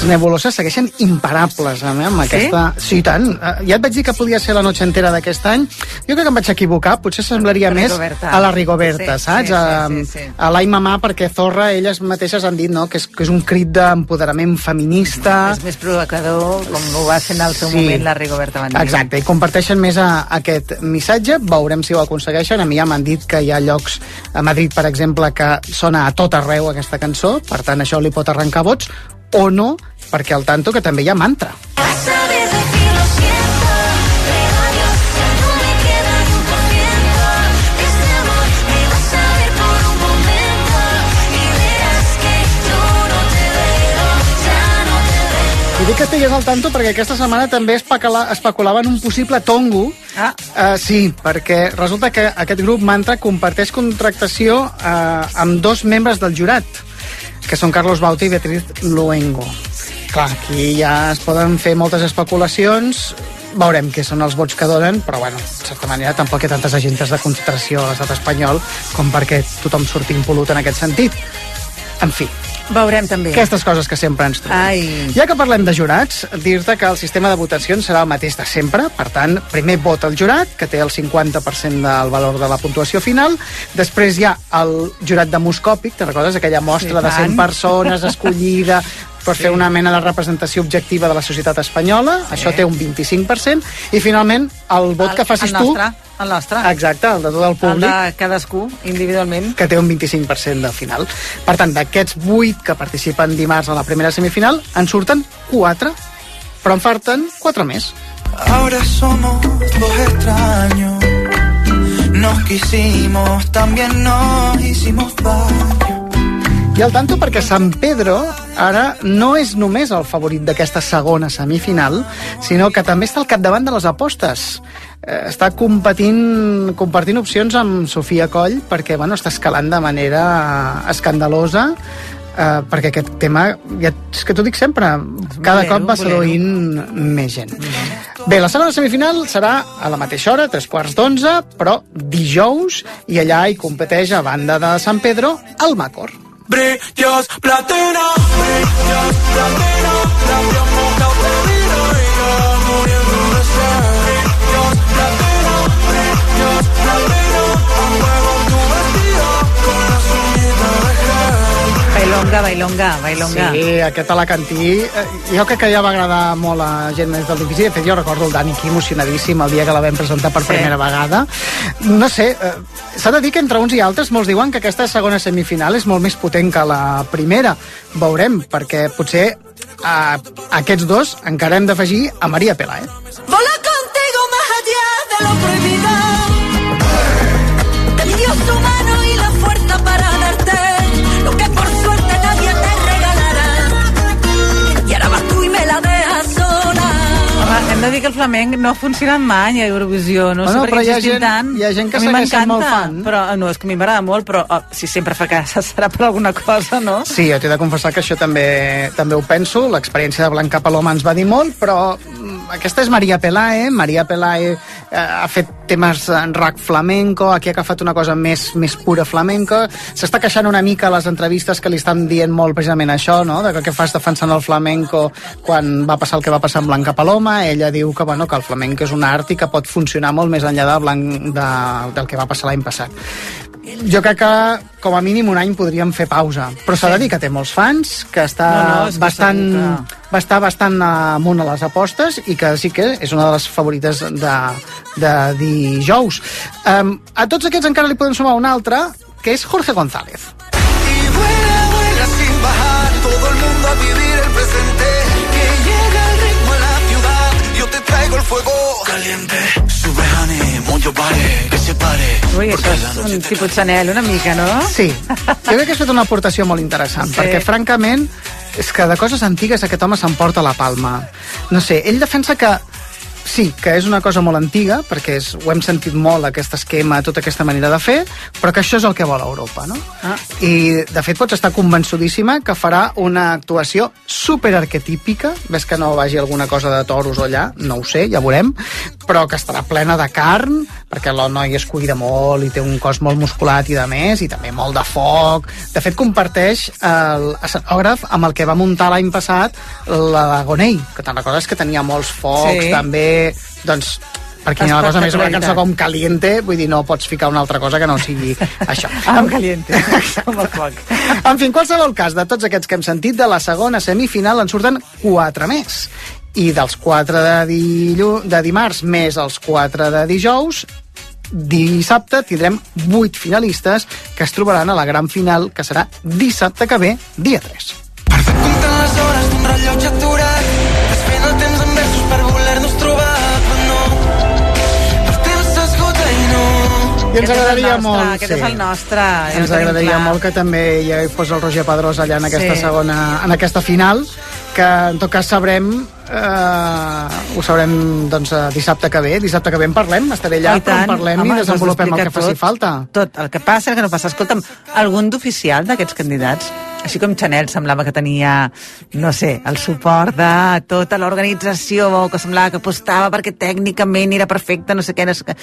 nebuloses segueixen imparables eh, amb aquesta... Sí, i tant. Eh, Ja et vaig dir que podia ser la noche entera d'aquest any. Jo crec que em vaig equivocar. Potser semblaria més a la Rigoberta, Sí, saps? sí, a, sí, sí, sí. a l'Ai Mamà, perquè Zorra, elles mateixes han dit no? que, és, que és un crit d'empoderament feminista. És més provocador, com ho va fer en el seu Sí. moment la Rigoberta Bandini. Exacte, i comparteixen més a, aquest missatge, veurem si ho aconsegueixen. A mi ja m'han dit que hi ha llocs, a Madrid, per exemple, que sona a tot arreu aquesta cançó, per tant això li pot arrencar vots, o no, perquè al tanto que també hi ha mantra. Dic que estigués al tanto perquè aquesta setmana també especula, especulava en un possible tongo. Ah. Uh, sí, perquè resulta que aquest grup Mantra comparteix contractació uh, amb dos membres del jurat, que són Carlos Bauta i Beatriz Luengo. Clar, aquí ja es poden fer moltes especulacions, veurem què són els vots que donen, però bueno, de certa manera tampoc hi ha tantes agentes de concentració a l'estat espanyol com perquè tothom surti impolut en aquest sentit. En fi, Veurem també. aquestes coses que sempre ens trobem. Ai. Ja que parlem de jurats, dir-te que el sistema de votacions serà el mateix de sempre. Per tant, primer vota el jurat, que té el 50% del valor de la puntuació final. Després hi ha el jurat demoscòpic, te recordes aquella mostra Sí, de 100 tant. persones escollida per fer una mena de representació objectiva de la societat espanyola, això té un 25%, i finalment el vot que facis el tu... el nostre. Exacte, el de tot el El públic. de cadascú, individualment. que té un 25% de final. Per tant, d'aquests 8 que participen dimarts a la primera semifinal, en surten 4, però en falten 4 més. Ahora somos dos extraños. Nos quisimos, también nos hicimos daño. I al tanto perquè Sant Pedro ara no és només el favorit d'aquesta segona semifinal, sinó que també està al capdavant de les apostes. Eh, està competint, compartint opcions amb Sofia Coll perquè bueno, està escalant de manera escandalosa eh, perquè aquest tema, ja, és que t'ho dic sempre, cada bolero, cop va bolero. seduint més gent. Bé, la segona semifinal serà a la mateixa hora, tres quarts d'onze, però dijous, i allà hi competeix a banda de Sant Pedro, el Macor. Brillos platino, brillos platino, labios mojados de y yo muriendo de sed. Brillos platino, brillos platino, Bailonga, bailonga, bailonga. Sí, aquest alacantí, eh, jo crec que ja va agradar molt a gent més del difícil. De fet, jo recordo el Dani aquí emocionadíssim el dia que la vam presentar per Sí. primera vegada. No sé, eh, s'ha de dir que entre uns i altres molts diuen que aquesta segona semifinal és molt més potent que la primera. Veurem, perquè potser a aquests dos encara hem d'afegir a Maria Pelae. Vola contigo más allá de lo prohibido. Hem de dir que el flamenc no ha funcionat mai a Eurovisió. No Bueno, sé per però què hi insistim gent- tant. hi ha gent que mi segueix molt fan. Però, no, és que a mi m'agrada molt, però oh, si sempre fracassa serà per alguna cosa, no? Sí, jo t'he de confessar que això també també ho penso. L'experiència de Blanca Paloma ens va dir molt, però mm, aquesta és Maria Pelae. Maria Pelae eh, ha fet temes en rock flamenco, aquí ha agafat una cosa més, més pura flamenca. S'està queixant una mica a les entrevistes que li estan dient molt precisament això, no? de que què fas defensant el flamenco quan va passar el que va passar amb Blanca Paloma. Ella diu que, bueno, que el flamenc és un art i que pot funcionar molt més enllà de Blanc, de, del que va passar l'any passat. Jo crec que com a mínim un any podríem fer pausa, però s'ha de dir que té molts fans, que està No, no, que bastant, segur va estar bastant amunt a les apostes i que sí que és una de les favorites de, de dijous. Um, a tots aquests encara li podem sumar un altre, que és Jorge González. Y vuela, vuela sin bajar, todo el mundo a vivir el presente. Traigo el fuego caliente. Sube, honey, mucho pare, que se pare. Ui, això és un tipus Chanel, una mica, no? Sí, jo crec que has fet una aportació molt interessant, Sí. sí. perquè francament és que de coses antigues aquest home s'emporta la palma. No sé, ell defensa que sí, que és una cosa molt antiga, perquè és, ho hem sentit molt, aquest esquema, tota aquesta manera de fer, però que això és el que vol Europa, no? Ah. I, de fet, pots estar convençudíssima que farà una actuació superarquetípica, ves que no vagi alguna cosa de toros o allà, no ho sé, ja veurem, però que estarà plena de carn, perquè la noia es cuida molt i té un cos molt musculat i de més, i també molt de foc. De fet, comparteix el escenògraf amb el que va muntar l'any passat la Gonei, que te'n recordes que tenia molts focs, Sí. també, doncs, perquè hi ha una cosa més, una cançó com Caliente, vull dir, no pots ficar una altra cosa que no sigui això. Ah, amb caliente, com el foc. En fi, en qualsevol cas, de tots aquests que hem sentit, de la segona semifinal en surten quatre més. I dels quatre de, dillu... de dimarts més els quatre de dijous, dissabte tindrem vuit finalistes que es trobaran a la gran final, que serà dissabte que ve, dia 3. Comptant les hores d'un rellotge aturat, desfent el temps en versos per voler-nos trobar, però no. El temps s'esgota i no. I ens agradaria nostre, molt... Aquest és el nostre. Ens agradaria clar. molt que també hi fos el Roger Pedrós allà en aquesta Sí. segona, en aquesta final, que en tot cas sabrem eh, ho sabrem doncs, eh, dissabte que ve. Dissabte que ve en parlem, estaré allà, i però en tant. parlem Home, i ho desenvolupem el que faci tot. falta. Tot, el que passa, el que no passa. Escolta'm, algun d'oficial d'aquests candidats, així com Chanel semblava que tenia, no sé, el suport de tota l'organització, que semblava que apostava perquè tècnicament era perfecte, no sé què, no sé què.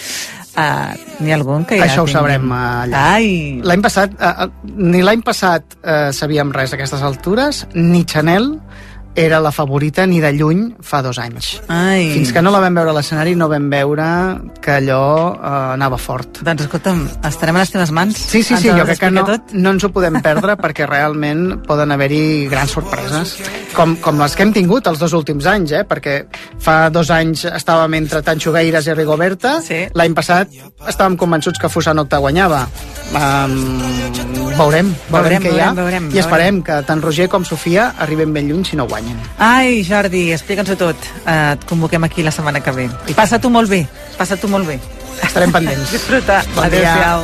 Uh, N'hi ha algun que ja Això ho tingui- sabrem eh, allà. Ai, L'any passat, eh, eh, ni l'any passat eh, sabíem res a aquestes altures, ni Chanel, era la favorita ni de lluny fa dos anys. Ai. Fins que no la vam veure a l'escenari no vam veure que allò eh, anava fort. Doncs escolta'm, estarem a les teves mans. Sí, sí, sí, jo crec que no, d'explicar no ens ho podem perdre perquè realment poden haver-hi grans sorpreses, com, com les que hem tingut els dos últims anys, eh? perquè fa dos anys estàvem entre Tancho Gaires i Rigoberta, sí. l'any passat estàvem convençuts que Fusanocta guanyava. Um, veurem, veurem, Veurem, què hi ha, veurem, veurem, i esperem que tant Roger com Sofia arribem ben lluny si no guanyen. Ai, Jordi, explica'ns-ho tot. Eh, et convoquem aquí la setmana que ve. I passa-t'ho molt bé, passa-t'ho molt bé. Estarem pendents. Disfruta. Bon. Adéu-siau.